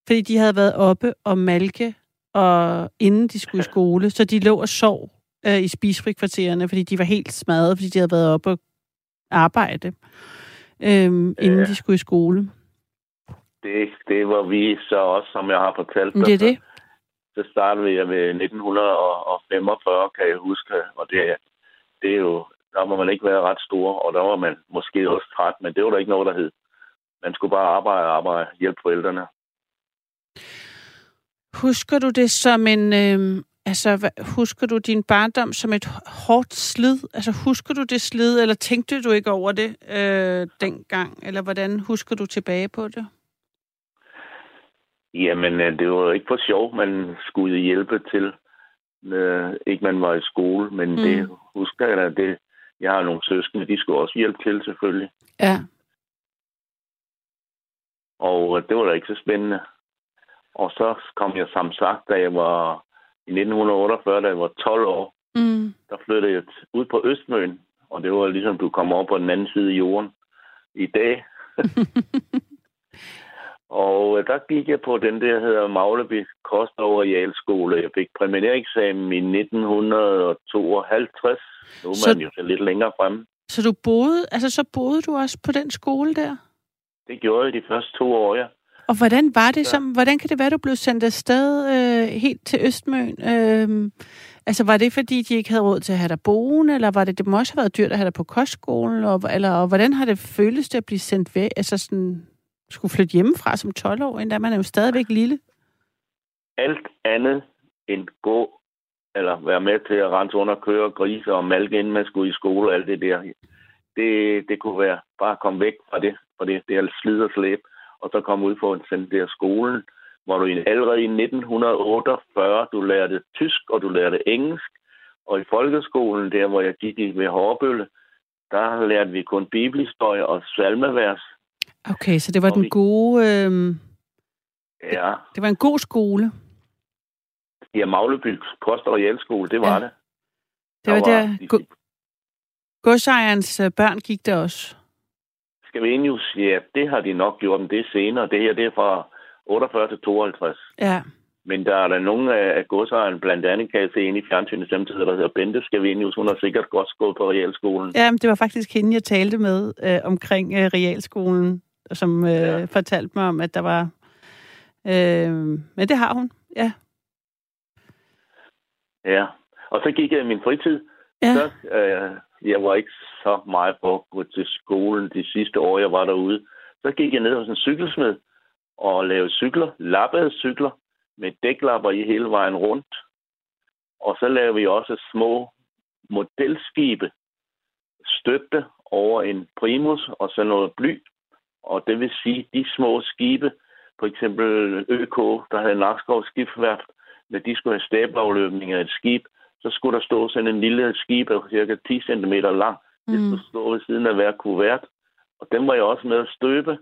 fordi de havde været oppe og malke, og inden de skulle i skole, så de lå og sov øh, i spisefrikvartererne, fordi de var helt smadret, fordi de havde været oppe og arbejde, øh, inden Ja. de skulle i skole. Det, det var vi så også, som jeg har fortalt dig. det er det. Så startede jeg med 1945, kan jeg huske. Og det, det er jo, der må man ikke være ret stor, og der var man måske også træt, men det var der ikke noget, der hed. Man skulle bare arbejde og arbejde, hjælpe forældrene. Husker du det som en... Øh, altså, husker du din barndom som et hårdt slid? Altså, husker du det slid, eller tænkte du ikke over det øh, dengang? Eller hvordan husker du tilbage på det? Jamen, øh, det var ikke for sjov, man skulle hjælpe til. Øh, ikke man var i skole, men mm. det husker jeg da. Det, jeg har nogle søskende, de skulle også hjælpe til selvfølgelig. Ja. Og øh, det var da ikke så spændende. Og så kom jeg som sagt, da jeg var i 1948, da jeg var 12 år, Mm. der flyttede jeg ud på Østmøn. Og det var ligesom, du kom over på den anden side af jorden i dag. Og øh, der gik jeg på den der hedder Magleby Kost- og Realskole. Jeg fik præminæreksamen i 1952. Nu er Så- man jo så lidt længere fremme. Så du boede, altså så boede du også på den skole der? Det gjorde jeg de første to år, ja. Og hvordan var det som, hvordan kan det være, du blev sendt afsted øh, helt til Østmøn? Øh, altså var det fordi, de ikke havde råd til at have dig boende, eller var det, det må også have været dyrt at have dig på kostskolen, og, eller, og hvordan har det føltes det at blive sendt væk, altså sådan, skulle flytte hjemmefra som 12 år, endda man er jo stadigvæk lille? Alt andet end gå eller være med til at rense under køre grise og malke, inden man skulle i skole og alt det der. Det, det kunne være bare at komme væk fra det, for det, det er slid og slæb, og så komme ud på en den der skolen, hvor du allerede i 1948, du lærte tysk og du lærte engelsk, og i folkeskolen, der hvor jeg gik i ved Hårbølle, der lærte vi kun bibelhistorie og salmevers. Okay, så det var Og den vi- gode, øh, Ja, det var en god skole. ja Magleby Kost- og Realskole, det var Ja. det. Det var der, de- go- godsejerens øh, børn gik der også. Scavenius, ja, det har de nok gjort, men det er senere. Det her, det er fra 48 til 52. Ja, Men der er der nogle af, af godsejerne, blandt andet kan jeg se ind i fjernsynet samtidig, der hedder Bente Scavenius. Hun har sikkert godt gået på realskolen. ja men det var faktisk hende, jeg talte med øh, omkring øh, realskolen, som øh, Ja. fortalte mig om, at der var... Øh, men det har hun, ja. Ja. Og så gik jeg i min fritid. Ja, Så, øh, jeg var ikke så meget på at gå til skolen de sidste år, jeg var derude. Så gik jeg ned hos en cykelsmed og lavede cykler, lappede cykler med dæklapper i hele vejen rundt. Og så lavede vi også små modelskibe, støbte over en primus og så noget bly. Og det vil sige, de små skibe, for eksempel ØK, der havde Nakskov skibsværft, når de skulle have stabelafløbning af et skib, så skulle der stå sådan en lille skib af cirka 10 cm lang. Det mm. skulle stå ved siden af hver kuvert. Og dem var jeg også med at støbe,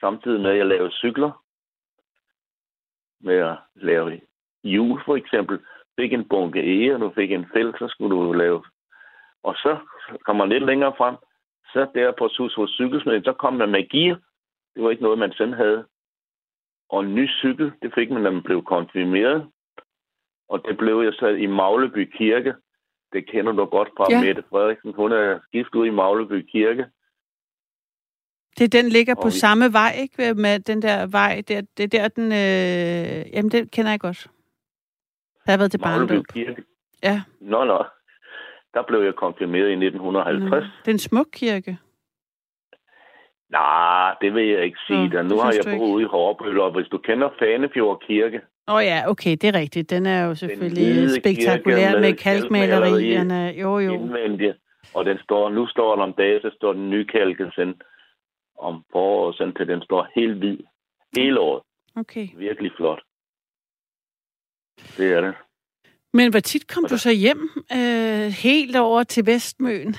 samtidig med at jeg lavede cykler. Med at lave hjul for eksempel. Fik en bunke ege, og du fik en fæld, så skulle du lave. Og så kommer man lidt længere frem. Så der på sus hos cykelsmeden, så kom man med gear. Det var ikke noget, man selv havde. Og en ny cykel, det fik man, når man blev konfirmeret. Og det blev jeg så i Magleby Kirke. Det kender du godt fra Ja. Mette Frederiksen. Hun er gift ud i Magleby Kirke. Det den ligger Og på vi- samme vej, ikke? Med den der vej, der, det er der, den... Øh, jamen, den kender jeg godt. Der har været til barndåb. Kirke. Ja. Nå, nå. Der blev jeg konfirmeret i 1950. Det er en smuk kirke. Nej, det vil jeg ikke sige. Nå, Da. Nu har jeg boet ude i Hårbøl, og hvis du kender Fanefjord Kirke, Åh oh, ja, okay, det er rigtigt. Den er jo selvfølgelig spektakulær med med kalkmalerierne. Jo, jo. indvendigt, og den står, nu står der om dagen, så står den nykalket sådan om foråret, sådan til den står helt hvid. Hele året. Okay. Virkelig flot. Det er det. Men hvor tit kom du så hjem øh, helt over til Vestmøen?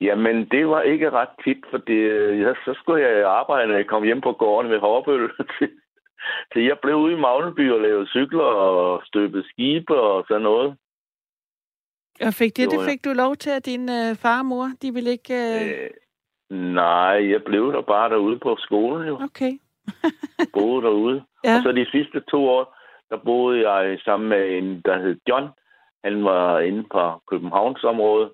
Jamen, det var ikke ret tit, for det, ja, så skulle jeg arbejde, når jeg kom hjem på gården ved Hårbøl. Så jeg blev ude i Magneby og lavede cykler og støbede skibe og sådan noget. Og fik det, det fik du lov til, at din øh, far og mor, de ville ikke... Øh... Øh, nej, jeg blev der bare derude på skolen jo. Okay. Boede derude. Ja. Og så de sidste to år, der boede jeg sammen med en, der hed John. Han var inde på Københavnsområdet,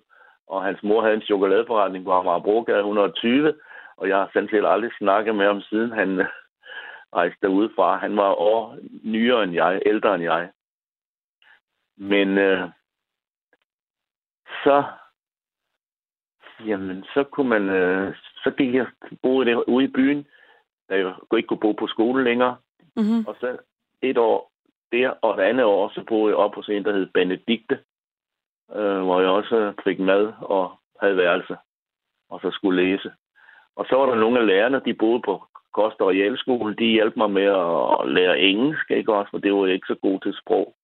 og hans mor havde en chokoladeforretning på Amagerbrogade 120, og jeg har sådan set aldrig snakket med ham, siden han øh, rejste derudefra. Han var år nyere end jeg, ældre end jeg. Men øh, så, jamen, så kunne man, øh, så gik jeg boede der ude i byen, da jeg ikke kunne bo på skole længere. Mm-hmm. Og så et år der, og et andet år, så boede jeg op hos en, der hed Benedikte, øh, hvor jeg også fik mad og havde værelse, og så skulle læse. Og så var der nogle af lærerne, de boede på Kost- og Realskolen, de hjalp mig med at lære engelsk, ikke også, for det var jeg ikke så god til sprog.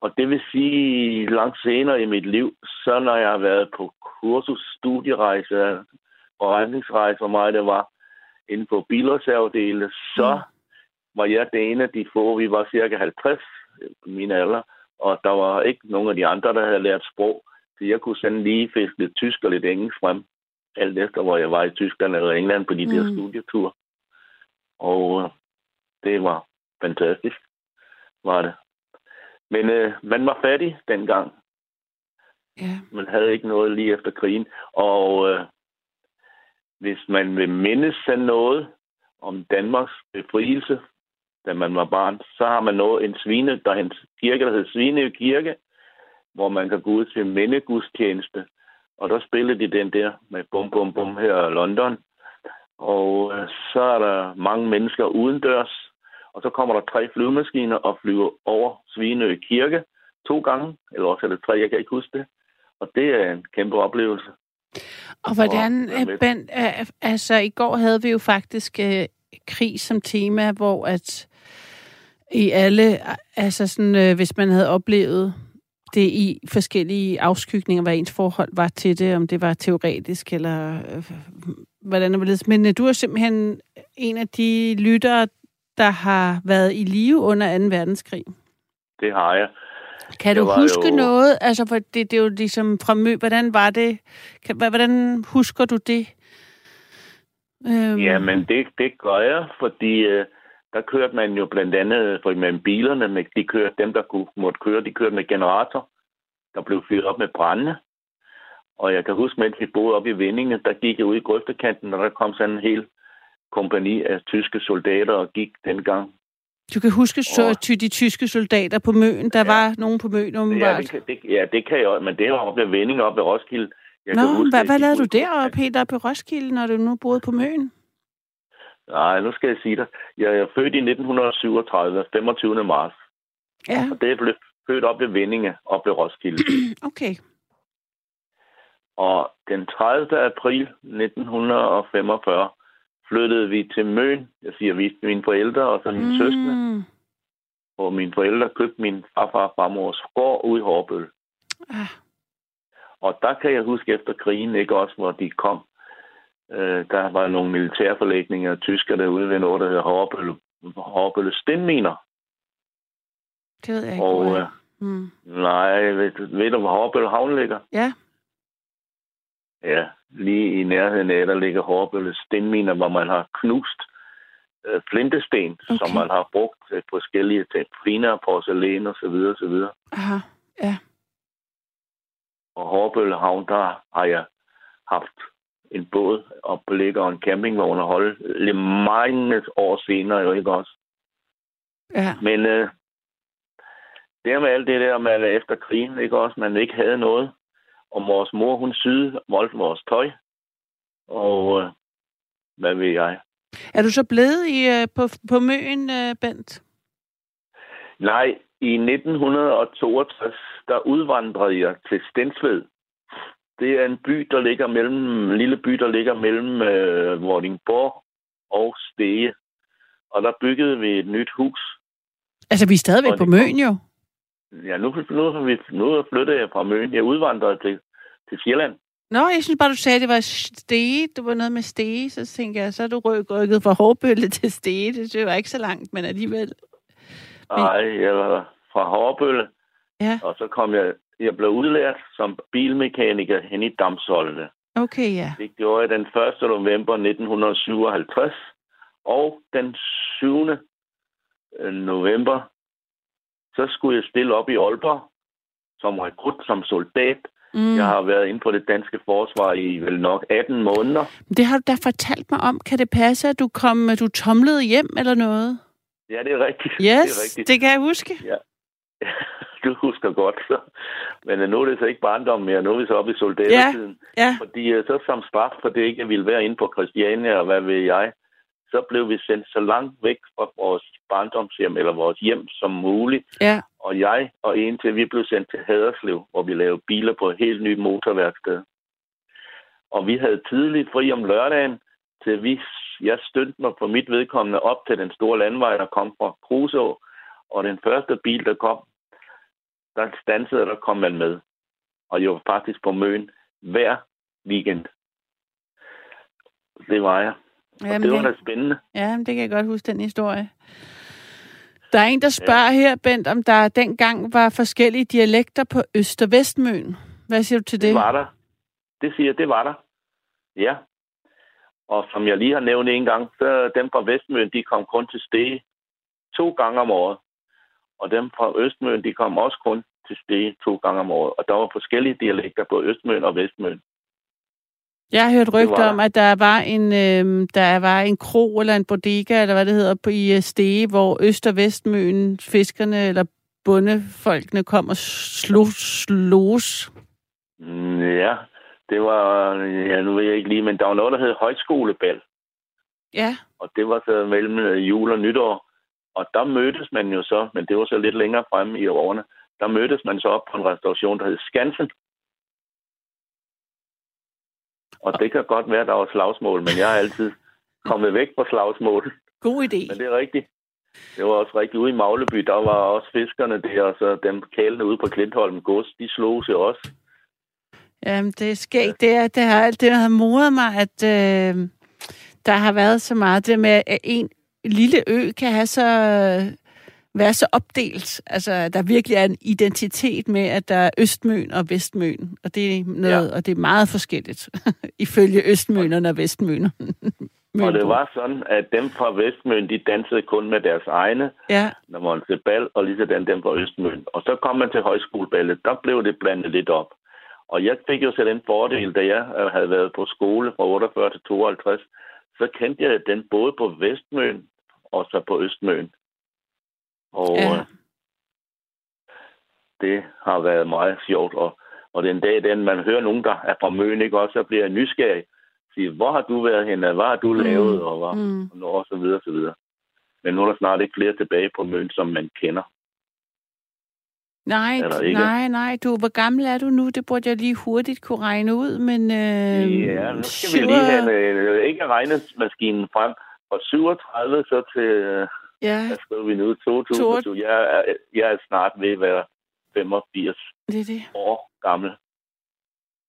Og det vil sige, langt senere i mit liv, så når jeg har været på kursus, studierejse, forretningsrejse, hvor meget det var, inden for bilreservedele, så Mm var jeg det ene af de få. Vi var cirka 50 på min alder, og der var ikke nogen af de andre, der havde lært sprog. Så jeg kunne sådan lige fiske lidt tysk og lidt engelsk frem, alt efter hvor jeg var i Tyskland eller England på de mm. der studieture. Og øh, det var fantastisk, var det. Men øh, man var fattig dengang. Ja. Man havde ikke noget lige efter krigen. Og øh, hvis man vil mindes sig noget om Danmarks befrielse, da man var barn, så har man nået en svine, der er en kirke, der hedder Svinø Kirke, hvor man kan gå ud til mindegudstjeneste. Og der spillede de den der med bum bum bum her i London. Og øh, så er der mange mennesker udendørs, og så kommer der tre flyvemaskiner og flyver over Svinø Kirke to gange, eller også er det tre, jeg kan ikke huske det. Og det er en kæmpe oplevelse. Og hvordan, Og være med. Ben, øh, altså i går havde vi jo faktisk øh, krig som tema, hvor at i alle, altså sådan, øh, hvis man havde oplevet det i forskellige afskygninger, hvad ens forhold var til det, om det var teoretisk eller øh, hvordan det var ledes. Men øh, du er simpelthen en af de lyttere, der har været i live under 2. verdenskrig. Det har jeg. Kan du Jeg var huske jo- noget? Altså, for det, det er jo ligesom fra Mø. Hvordan var det? Kan, hvordan husker du det? Øhm, Ja, men det, det gør jeg, fordi øh, der kørte man jo blandt andet, for med bilerne, med, de kørte, dem der kunne, måtte køre, de kørte med generator, der blev fyret op med brænde. Og jeg kan huske, mens vi boede oppe i Vindinge, der gik jeg ud i grøftekanten, og der kom sådan en hel kompani af tyske soldater og gik dengang. Du kan huske så, Og- de tyske soldater på Møen. Der Ja. var nogen på Møen, Ja, umiddelbart. det kan, det, ja, det kan jeg også, men det var oppe ved Vindinge, oppe ved Roskilde. Jeg Nå, kan huske, hvad, hvad de lavede du deroppe oppe i Roskilde, når du nu boede på Møen? Nej, nu skal jeg sige dig. Jeg er født i 1937, 25. marts. Ja, Og det blev født op ved Vindinge, op ved Roskilde. okay. Og den 30. april 1945 flyttede vi til Møn. Jeg siger vi, mine forældre og så mine mm. søskende. Og mine forældre købte min farfar og farmors gård ude i Hårbøl. Ah, Og der kan jeg huske efter krigen, ikke også, hvor de kom. Øh, der var nogle militærforlægninger af tysker derude ved noget, der hedder Hårbøl, Hårbølle Stenminer. det ved jeg ikke. Og øh, mm. nej, ved, ved du, hvor Hårbøl Havn ligger? Ja, Ja, lige i nærheden af, der ligger Hårbølle stenminer, hvor man har knust øh, flintesten, okay. Som man har brugt til forskellige til finere porcelæn og så videre, så videre. aha, ja. Og Hårbølle Havn, der har jeg haft en båd op på ligger og en campingvogn og holde lidt mange år senere, jo ikke også. Ja, Men øh, det med alt det der med at efter krigen, ikke også, man ikke havde noget. Og vores mor, hun syede voldt vores tøj. Og øh, hvad ved jeg? er du så blevet i, øh, på, på Møen, øh, Bent? Nej, i 1962, der udvandrede jeg til Stensved. Det er en by, der ligger mellem, en lille by, der ligger mellem øh, Vordingborg og Stege. Og der byggede vi et nyt hus. Altså, vi er stadigvæk på Møen jo. Ja, nu, nu, nu flyttede jeg fra Møn. Jeg udvandrede til, til Sjælland. Nå, jeg synes bare, du sagde, at det var stege. Det var noget med stege. Så tænkte jeg, så er du ryk- rykket fra Hårbølle til stege. Det, var ikke så langt, men alligevel. Nej, jeg var fra Hårbølle. Ja. Og så kom jeg, jeg blev udlært som bilmekaniker hen i Damsholte. Okay, ja. Det gjorde jeg den 1. november 1957. Og den 7. november, så skulle jeg stille op i Aalborg som rekrut, som soldat. Mm. Jeg har været inde på det danske forsvar i vel nok 18 måneder. Det har du da fortalt mig om. Kan det passe, at du kom, du tomlede hjem eller noget? Ja, det er rigtigt. Yes, det er rigtigt. det kan jeg huske. Du husker godt. Så. Men øh, nu er det så ikke barndom mere. Nu er vi så oppe i soldatertiden. Ja, Fordi øh, så som straf for det ikke, jeg ville være inde på Christiania, og hvad ved jeg, så blev vi sendt så langt væk fra vores barndomshjem, eller vores hjem som muligt. ja. Og jeg og en til, vi blev sendt til Haderslev, hvor vi lavede biler på et helt nyt motorværksted. Og vi havde tidligt fri om lørdagen, til vi, jeg stødte mig på mit vedkommende op til den store landvej, der kom fra Kruså. Og den første bil, der kom, der stansede, der kom man med. Og jeg var faktisk på Møn hver weekend. Det var jeg. Og Jamen, det var da spændende. ja, det kan jeg godt huske, den historie. Der er en, der spørger her, Bent, om der dengang var forskellige dialekter på Øst- og Vestmøen. Hvad siger du til det? Det var der. Det siger jeg, det var der. Ja. Og som jeg lige har nævnt en gang, så dem fra Vestmøn, de kom kun til Stege to gange om året. Og dem fra Østmøn, de kom også kun til Stege to gange om året. Og der var forskellige dialekter på Østmøn og Vestmøn. Jeg har hørt rygter om, at der var en øh, der var en kro eller en bodega, eller hvad det hedder, på i Stege, hvor Øst- og Vestmøn fiskerne eller bondefolkene kom og slog slås. Ja, det var, ja, nu ved jeg ikke lige, men der var noget, der hed højskolebal. Ja. Og det var så mellem øh, jul og nytår. Og der mødtes man jo så, men det var så lidt længere fremme i årene, der mødtes man så op på en restauration, der hed Skansen. Og det kan godt være, der var slagsmål, men jeg har altid kommet væk fra slagsmål. God idé. Men det er rigtigt. Det var også rigtigt. Ude i Magleby, der var også fiskerne der, og så dem kælene ude på Klintholm Gods, de slog sig også. Jamen, det er skægt. Det, er, det har alt det, har modet mig, at øh, der har været så meget det med, at en lille ø kan have så være så opdelt. Altså, der virkelig er en identitet med, at der er Østmøn og Vestmøn. Og det er, noget, ja. og det er meget forskelligt, ifølge Østmønerne og Vestmønerne. og det var sådan, at dem fra Vestmøn, de dansede kun med deres egne, ja. når man til bal, og lige sådan dem fra Østmøn. Og så kom man til højskoleballet, der blev det blandet lidt op. Og jeg fik jo så den fordel, da jeg øh, havde været på skole fra 48 til 52, så kendte jeg den både på Vestmøn og så på Østmøn. Og ja. Øh, det har været meget sjovt. Og, og den dag, den man hører nogen, der er fra Møn, ikke også, så bliver jeg nysgerrig. Siger, hvor har du været henne? Hvad har du mm. lavet? Og, hvad, mm. og, og så videre, så videre. Men nu er der snart ikke flere tilbage på Møn, som man kender. Nej, nej, nej. Du, hvor gammel er du nu? Det burde jeg lige hurtigt kunne regne ud, men... Øh, ja, nu skal syv... vi lige have øh, ikke regnemaskinen frem. Fra 37 så til... Øh, ja. Hvad skriver vi nu? 2000. Jeg, er, jeg er snart ved at være 85 det er det. år gammel.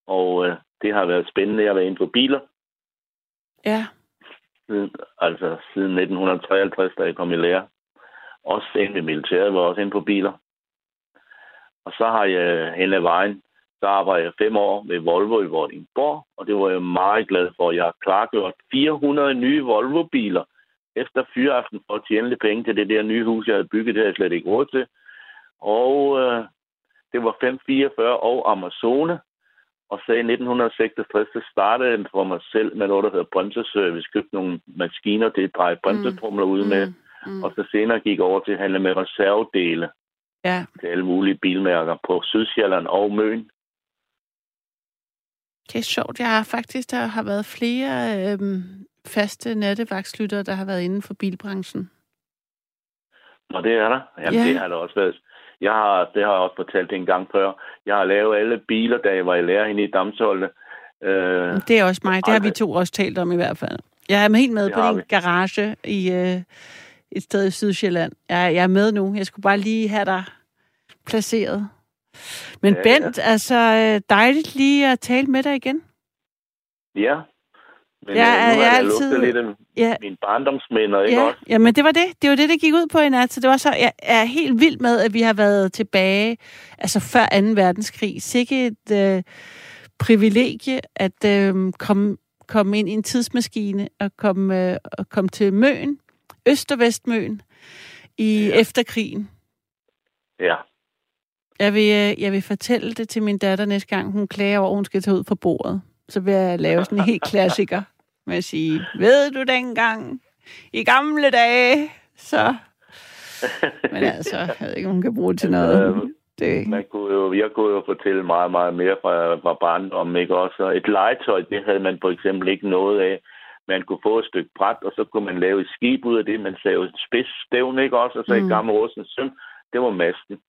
Og øh, det har været spændende at være inde på biler. Ja. Siden, altså siden 1953, da jeg kom i lære. Også inde i militæret, var også inde på biler. Og så har jeg hen ad vejen, så arbejder jeg fem år med Volvo i Vordingborg, og det var jeg meget glad for. Jeg har klargjort 400 nye Volvo-biler efter fyreaften for at tjene lidt penge til det der nye hus, jeg havde bygget, det havde jeg slet ikke råd til. Og øh, det var 544 og Amazone. Og så i 1966, så startede jeg for mig selv med noget, der hedder bremseservice. Købte nogle maskiner til at dreje bremsetrumler ud med. Mm. Mm. Og så senere gik over til at handle med reservedele ja. til alle mulige bilmærker på Sydsjælland og Møn. Det er sjovt. Jeg har faktisk, der har været flere øhm, faste nattevagtslyttere, der har været inden for bilbranchen. Og det er der. Jamen, ja. det har der også været. Jeg har, det har jeg også fortalt en gang før. Jeg har lavet alle biler, da jeg var i lærer i Damsholde. Øh, det er også mig. Det har vi to også talt om i hvert fald. Jeg er helt med det på din vi. garage i, øh, et sted i Sydsjælland. Jeg, jeg er med nu. Jeg skulle bare lige have dig placeret. Men ja, Bent, ja. altså dejligt lige at tale med dig igen. Ja. Men ja, øh, nu jeg har jeg altid... lidt af ja. mine barndomsminder, ikke ja. også? Ja, men det var det. Det var det, det gik ud på i nat. Så det var så, jeg er helt vild med, at vi har været tilbage, altså før 2. verdenskrig. Sikke et øh, privilegie at øh, komme, komme ind i en tidsmaskine og komme, øh, og komme til Møn Øst- og Vestmøn i ja. efterkrigen. Ja. Jeg vil, øh, jeg vil fortælle det til min datter næste gang, hun klager over, at hun skal tage ud fra bordet. Så vil jeg lave sådan en helt klassiker med at sige, ved du dengang, i gamle dage, så... Men altså, jeg ved ikke, om hun kan bruge det til noget. Øh, det... Man kunne jo, jeg kunne jo fortælle meget, meget mere fra, fra barndommen, ikke også? Et legetøj, det havde man for eksempel ikke noget af man kunne få et stykke bræt, og så kunne man lave et skib ud af det. Man sagde jo et spidsstævn, ikke også? Og så mm. i gamle Rosens søm, det var masten.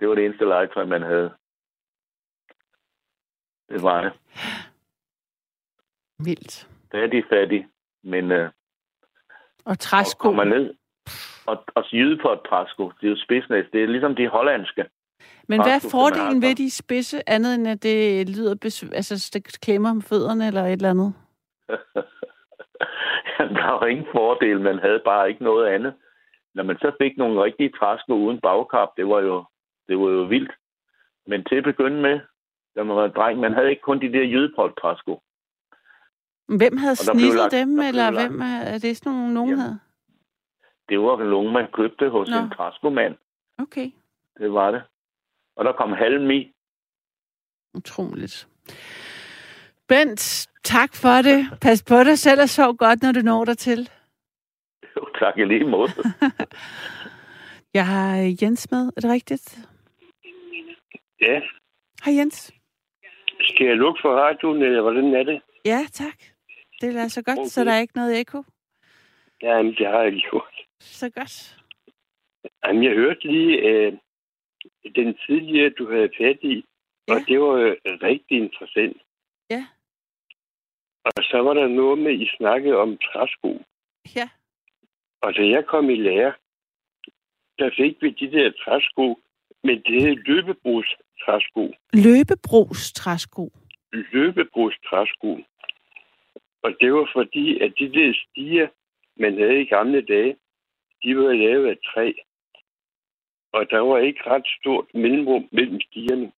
Det var det eneste legetøj, man havde. Det var det. Vildt. Fattig, fattig. Men... Øh, og træsko. Og ned. Og, og syde på et træsko. Det er jo spidsnæs. Det er ligesom de hollandske. Men hvad er fordelen ved de spidse, andet end at det lyder, besv- altså det klemmer om fødderne eller et eller andet? der var ingen fordel, man havde bare ikke noget andet. Når man så fik nogle rigtige træsko uden bagkap, det var jo, det var jo vildt. Men til at begynde med, da man var dreng, man havde ikke kun de der jødepolt træsko. Hvem havde snittet lagt- dem, eller lagt- hvem er, er det sådan nogle, nogen Jamen. havde? Det var nogen, man købte hos Nå. en træskomand. Okay, Det var det. Og der kom halm i. utroligt. Bent, tak for det. Pas på dig selv og sov godt, når du når dig til. Jo, tak i lige måde. Jeg har Jens med, er det rigtigt? Ja. Hej Jens. Skal jeg lukke for radioen, eller hvordan er det? Ja, tak. Det er så godt, okay. så der er ikke noget ekko. Jamen, det har jeg gjort. Så godt. Jamen, jeg hørte lige øh, den tidligere, du havde fat i, og Ja. det var øh, rigtig interessant. Ja. Og så var der noget med, I snakkede om træsko. Ja. Og da jeg kom i lære, der fik vi de der træsko, men det hed løbebrugs træsko. Løbebros træsko. Løbebrugs træsko. Og det var fordi, at de der stiger, man havde i gamle dage, de var lavet af træ. Og der var ikke ret stort mellemrum mellem stierne.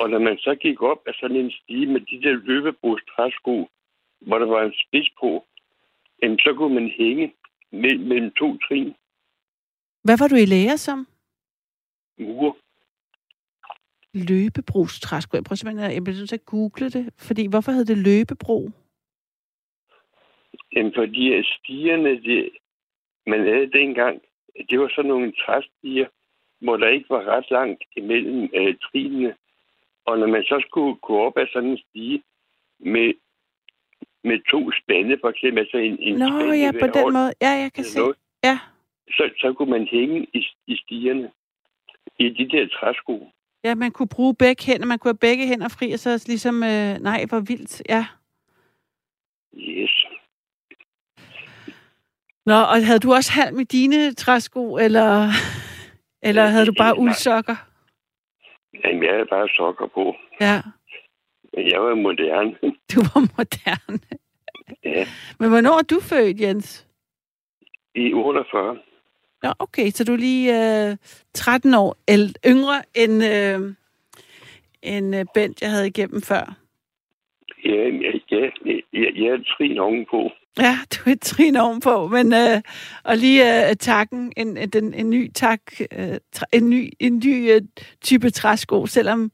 Og når man så gik op af sådan en stige med de der løbebrugs træsko, hvor der var en spids på, jamen, så kunne man hænge mellem, mellem to trin Hvad var du i lære som? mure. Løbebros træsko. Jeg prøver simpelthen at, jeg bliver nødt til at google det, fordi hvorfor hed det løbebro? Jamen, fordi stierne, det, man havde dengang, det var sådan nogle træstiger, hvor der ikke var ret langt imellem øh, trinene. Og når man så skulle gå op ad sådan en stige med, med to spande, for eksempel, altså en, en Nå spand i ja, på den hånd, måde. Ja, jeg kan se. noget, Ja. så, så kunne man hænge i, i stierne i de der træsko. ja, man kunne bruge begge hænder. Man kunne have begge hænder fri, og så ligesom, øh, nej, hvor vildt. Ja. Yes. Nå, og havde du også halm i dine træsko, eller, eller havde du bare uldsokker? Jamen, jeg havde bare sokker på. Ja, Men jeg var moderne. du var moderne. ja, Men hvornår er du født, Jens? i 48. Nå, okay, så du er lige øh, 13 år el- yngre end, øh, end øh, Bent, jeg havde igennem før. Ja, ja, ja, ja, jeg er trin ovenpå. Ja, du er et trin ovenpå, men øh, og lige øh, takken, en, en, en, en ny tak, øh, en ny, en ny øh, type træsko, selvom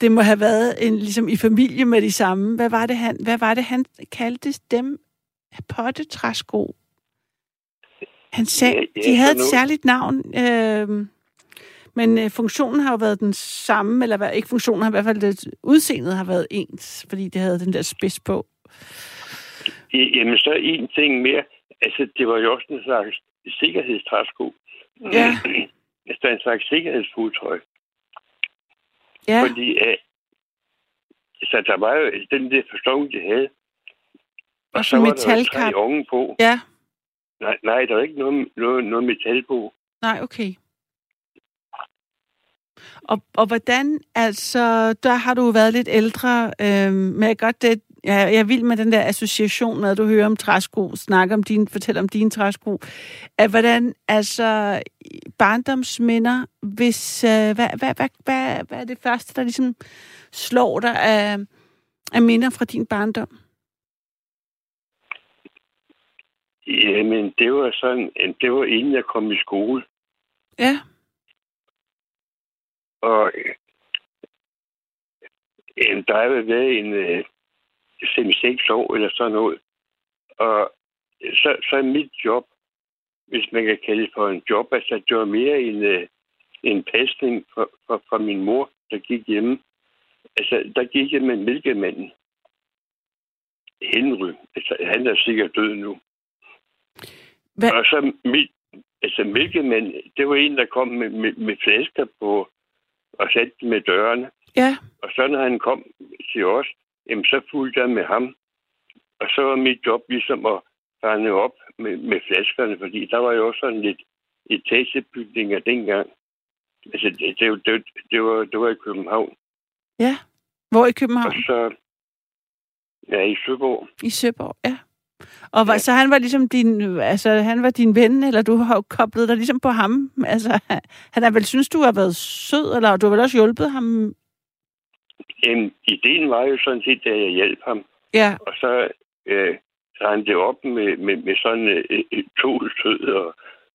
det må have været en, ligesom i familie med de samme. Hvad var det, han, hvad var det, han kaldte dem? Pottetræsko. Han sagde, Ja, ja, de havde et særligt navn, øh, men øh, funktionen har jo været den samme, eller hvad, ikke funktionen, har i hvert fald det, udseendet har været ens, fordi det havde den der spids på. Ja, Jamen, så en ting mere. Altså, det var jo også en slags sikkerhedstræsko. Ja. Altså, er en slags sikkerhedsfodtøj. Ja, Fordi, øh, så der var jo den der forståelse, de havde. Og så så var der metalkap. tre oven på. ja. Nej, nej, der var ikke noget, noget, noget metal på. Nej, okay. Og, og hvordan, altså, der har du været lidt ældre, øh, men jeg, godt, det, jeg, jeg er vild med den der association med, at du hører om træsko, snakker om din, fortæller om dine træsko. At hvordan, altså, barndomsminder, hvis, øh, hvad, hvad, hvad, hvad, hvad er det første, der ligesom slår dig af, af minder fra din barndom? Jamen, det var sådan, det var inden jeg kom i skole. Ja, Og øh, jamen, der har været en øh, 5-6 år eller sådan noget. Og så, så er mit job, hvis man kan kalde det for en job, altså det var mere en, øh, en pasning fra, fra, fra min mor, der gik hjemme. Altså, der gik jeg med mælkemanden. Henry. Altså, han er sikkert død nu. Hvad? Og så mit, altså mælkemanden, det var en, der kom med, med, med flasker på og satte dem med dørene. ja, Og så når han kom til os, jamen, så fulgte jeg med ham. Og så var mit job ligesom at rende op med, med flaskerne, fordi der var jo også sådan lidt etagebygninger dengang. Altså, det, det, det, det, var, det var i København. ja. Hvor i Og København? så... Ja, i Søborg. I Søborg, ja. Og var, Ja. så han var ligesom din, altså han var din ven, eller du har jo koblet dig ligesom på ham. Altså, han har vel synes, du har været sød, eller du har vel også hjulpet ham? Jamen, ideen var jo sådan set, at jeg hjalp ham. Ja. Og så øh, rendte det op med, med, med sådan øh, øh, to sød og,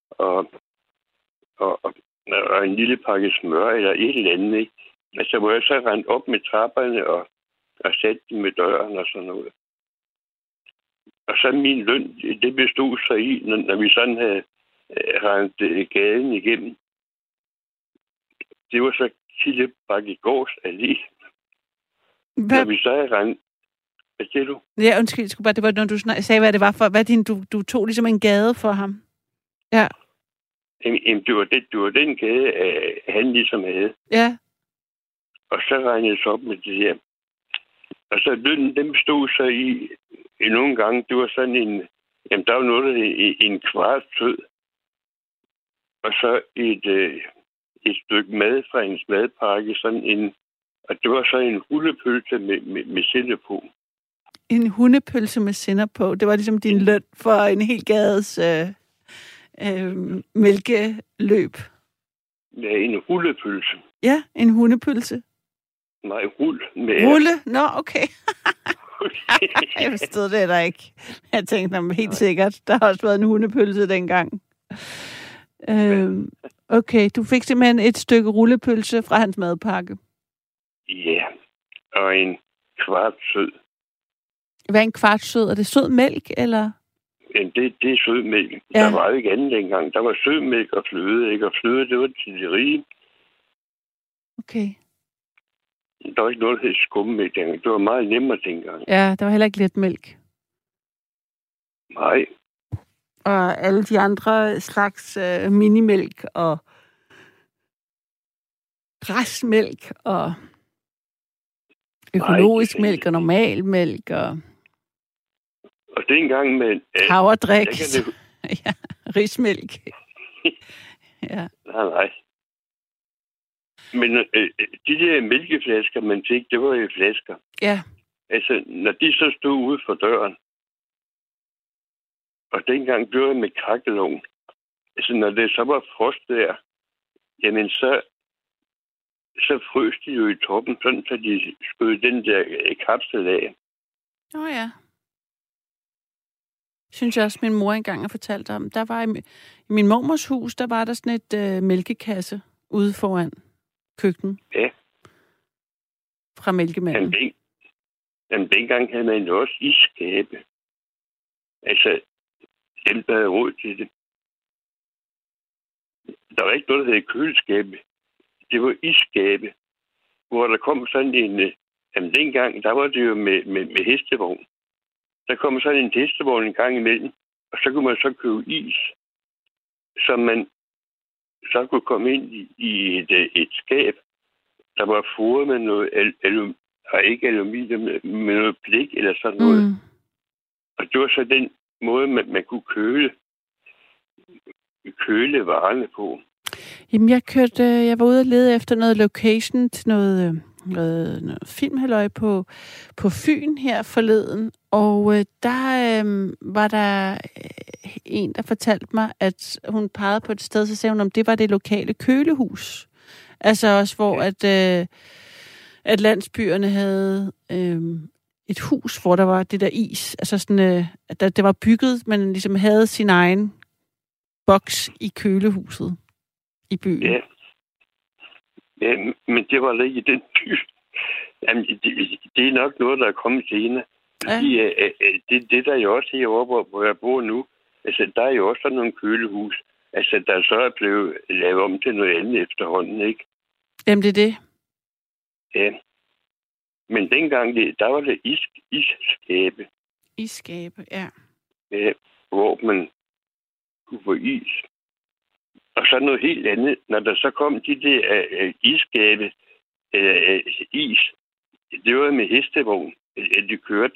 og, og, og, og en lille pakke smør eller et eller andet. Ikke? Altså, hvor jeg så rendte op med trapperne og, og satte dem med døren og sådan noget. Og så min løn, det bestod så i, når, når vi sådan havde øh, rendt øh, gaden igennem. Det var så Kille Bakkegårds Allé. Hvad, Når vi så rendt... Hvad siger du? ja, undskyld, skulle bare, det var, når du sagde, hvad det var for, hvad din, du, du tog ligesom en gade for ham. Ja, Jamen, det var, det, det var den gade, øh, han ligesom havde. ja, Og så regnede jeg så op med det her. Og så lønnen, den bestod så i, i nogle gange, det var sådan en, jamen der var noget, der hed en kvart sød. Og så et, øh, et stykke mad fra hendes madpakke, sådan en, og det var så en rullepølse med, med, med sille på. en hundepølse med sinder på. Det var ligesom din løn for en hel gades øh, øh, mælkeløb. Ja, en rullepølse. Ja, en hundepølse. Nej, rul med Rulle? Nå, okay. Jeg forstod det da ikke. Jeg tænkte, jamen, helt sikkert. Der har også været en hundepølse dengang. Øh, okay, du fik simpelthen et stykke rullepølse fra hans madpakke. Ja, og en kvart sød. Hvad er en kvart sød? Er det sød mælk, eller? Men det, det er sødmælk. Ja. Ja. Der var jo ikke andet dengang. Der var sødmælk og fløde, ikke? Og fløde, det var til de rige. Okay. Der var ikke noget, der hed skummælk dengang. Det var meget nemmere dengang. Ja, der var heller ikke let mælk. Nej, Og alle de andre slags øh, minimælk og græsmælk og økologisk det- mælk og normal mælk og og dengang med... Øh, havredrik. der kan det, ja, rismælk. ja. nej, nej. Men øh, de der mælkeflasker, man fik, det var jo flasker. ja, Altså, når de så stod ude for døren, og dengang blev jeg med krakkelån, altså når det så var frost der, jamen så, så frøs de jo i toppen, sådan så de skød den der øh, kapsel af. Åh oh, ja. Synes jeg også, min mor engang har fortalt om. Der var i, i min mormors hus, der var der sådan et øh, mælkekasse ude foran køkkenet. Ja. Fra mælkemanden. Jamen, den, jamen, dengang havde man jo også isskabe. Altså, dem, der havde råd til det. Der var ikke noget, der hed køleskabe. Det var isskabe, hvor der kom sådan en... øh, Jamen, dengang, der var det jo med, med, med hestevogn. Der kom sådan en hestevogn en gang imellem, og så kunne man så købe is, som man så kunne komme ind i, i et, øh, et skab, der var foret med noget al, alum, og ikke aluminium, med noget blik eller sådan noget. Mm. Og det var så den måde, man, man kunne køle, køle varerne på. Jamen, jeg kørte, øh, jeg var ude og lede efter noget location til noget, øh, noget, noget filmhalløj på, på Fyn her forleden, og øh, der øh, var der øh, en, der fortalte mig, at hun pegede på et sted, så sagde hun, om det var det lokale kølehus. Altså også, hvor at, øh, at landsbyerne havde øh, et hus, hvor der var det der is. Altså sådan, øh, at det var bygget, men ligesom havde sin egen boks i kølehuset i byen. Ja. ja men det var ikke i den by. Jamen, det, det er nok noget, der er kommet senere. Ja. Fordi, øh, øh, det, det der er jo også herovre, hvor, hvor jeg bor nu, altså, der er jo også sådan nogle kølehus, altså, der så er blevet lavet om til noget andet efterhånden, ikke? Jamen, det er det. Ja. Men dengang, det, der var det is, isskabe, I skabe, ja. ja, hvor man kunne få is. Og så noget helt andet, når der så kom de der øh, øh isskabe, øh, øh, is, det var med hestevogn, at de kørte.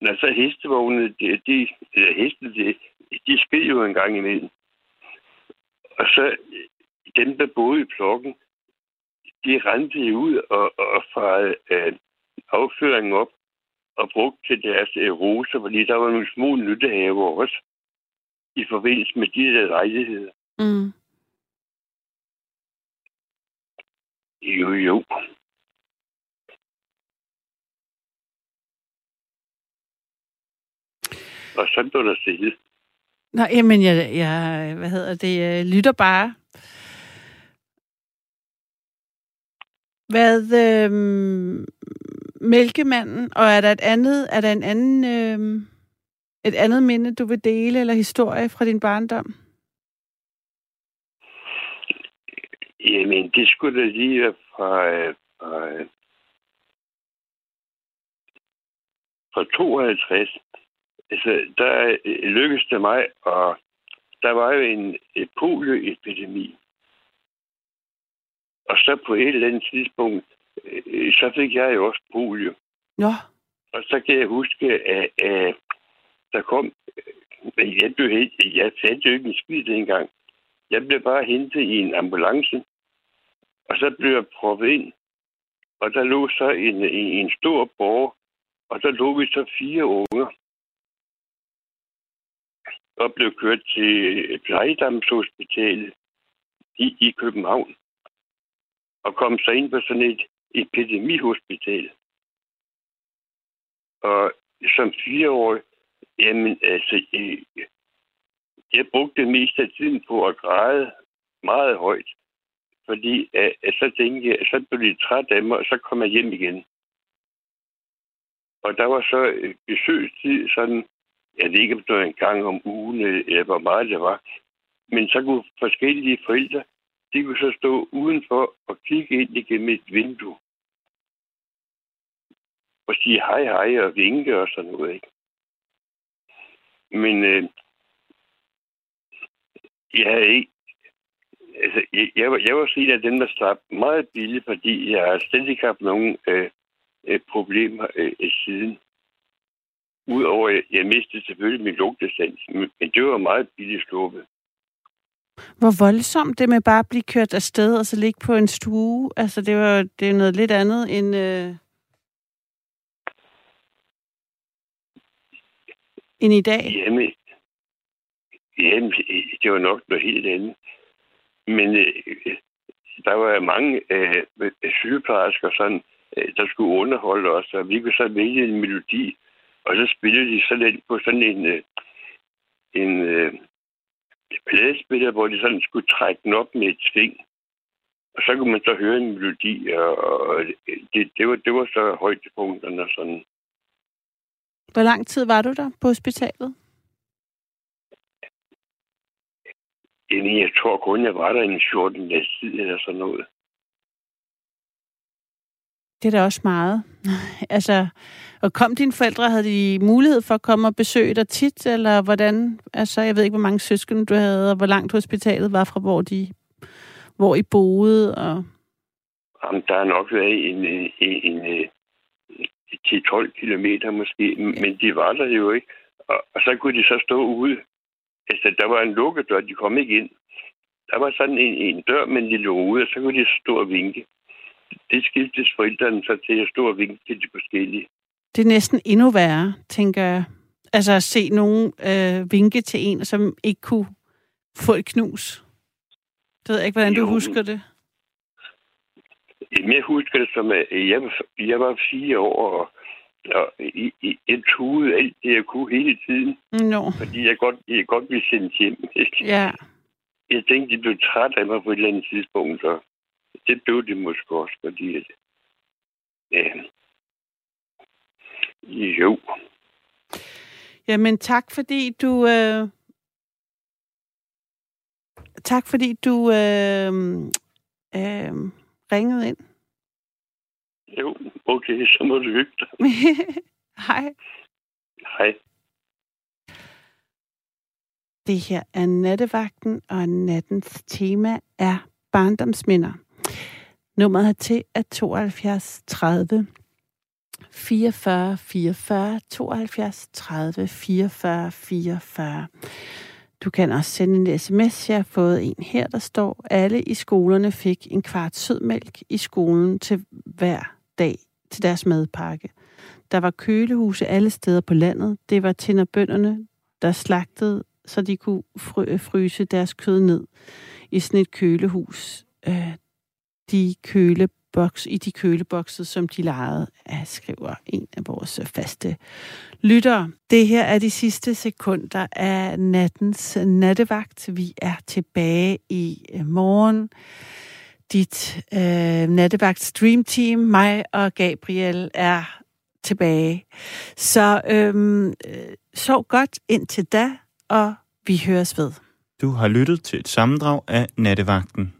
Når så hestevognene, de, de, eller hestene, de, de sked jo en gang imellem. Og så dem, der boede i plokken, de rendte ud og, og farede øh, afføringen op og brugte til deres øh, roser, fordi der var nogle små nyttehaver også i forbindelse med de der lejligheder. Mm. Jo, jo. Og så blev der stille. Nå, jamen, jeg, jeg hvad hedder det, jeg lytter bare. Hvad, øh, mælkemanden, og er der et andet, er der en anden, øh, et andet minde, du vil dele, eller historie fra din barndom? Jamen, det skulle da lige være fra, øh, fra, øh, fra 52. Altså, der øh, lykkedes det mig, og der var jo en polioepidemi. Og så på et eller andet tidspunkt, så fik jeg jo også polio. Ja. Og så kan jeg huske, at, at der kom... Jeg, blev jeg fandt jo ikke en skid dengang. Jeg blev bare hentet i en ambulance, og så blev jeg proppet ind. Og der lå så en, en, en stor borg, og der lå vi så fire unger. Og blev kørt til Plejedamshospitalet i, i København. Og kom så ind på sådan et epidemihospital. Og som fireårig, jamen altså, øh, jeg brugte mest af tiden på at græde meget højt. Fordi øh, øh, så tænkte jeg, så blev de træt af mig, og så kom jeg hjem igen. Og der var så et besøgstid sådan, jeg ved ikke, om det var en gang om ugen, øh, eller hvor meget det var. Men så kunne forskellige forældre, de kunne så stå udenfor og kigge ind igennem et vindue. Og sige hej hej og vinke og sådan noget, ikke? Men øh, jeg havde ikke... Altså, jeg, jeg, var, jeg var en af dem, der slap meget billigt, fordi jeg har slet ikke haft nogen øh, øh, problemer øh, siden. Udover, at jeg mistede selvfølgelig min lugtesans, men det var meget billigt sluppet. Hvor voldsomt det med bare at blive kørt afsted og så ligge på en stue. Altså, det var det er noget lidt andet end... Øh end i dag? Jamen, jamen, det var nok noget helt andet. Men øh, der var mange øh, sygeplejersker, sådan, øh, der skulle underholde os, og vi kunne så vælge en melodi, og så spillede de sådan på sådan en, øh, en øh, pladespiller, hvor de sådan skulle trække den op med et sving. Og så kunne man så høre en melodi, og, og det, det, var, det var så højdepunkterne sådan. Hvor lang tid var du der på hospitalet? Jamen, jeg tror kun, jeg var der en 14 dages tid eller sådan noget. Det er da også meget. altså, og kom dine forældre, havde de mulighed for at komme og besøge dig tit, eller hvordan? Altså, jeg ved ikke, hvor mange søskende du havde, og hvor langt hospitalet var fra, hvor de, hvor I boede, og... Jamen, der har nok været en, en, en, en 10-12 kilometer måske, men de var der jo ikke. Og, og så kunne de så stå ude. Altså, der var en lukket dør, de kom ikke ind. Der var sådan en, en dør, men de lå ude, og så kunne de stå og vinke. Det skiftes forældrene så til at stå og vinke til de forskellige. Det er næsten endnu værre, tænker jeg. Altså at se nogen øh, vinke til en, som ikke kunne få et knus. Det ved jeg ikke, hvordan jo. du husker det. Jamen, jeg husker det som, at jeg jeg var fire år, og, og i, i, jeg tude alt det, jeg kunne hele tiden. No. Fordi jeg godt, jeg godt ville sendes hjem. Ikke? Ja. Jeg tænkte, de blev træt af mig på et eller andet tidspunkt, så det blev det måske også, fordi at, ja, jo. Jamen, tak fordi du... Øh... Tak fordi du øh... Øh ringede ind. Jo, okay, så må du hygge dig. Hej. Hej. Det her er nattevagten, og nattens tema er barndomsminder. Nummeret til er 72 30 44 44 72 30 44 44. Du kan også sende en sms. Jeg har fået en her, der står, alle i skolerne fik en kvart sødmælk i skolen til hver dag til deres madpakke. Der var kølehuse alle steder på landet. Det var tænderbønderne, der slagtede, så de kunne fryse deres kød ned i sådan et kølehus. Øh, de køleboks, i de kølebokse, som de lejede, skriver en af vores faste lyttere. Det her er de sidste sekunder af nattens nattevagt. Vi er tilbage i øh, morgen. Dit øh, nattevagt stream team, mig og Gabriel, er tilbage. Så øhm, øh, sov godt indtil da, og vi høres ved. Du har lyttet til et sammendrag af Nattevagten.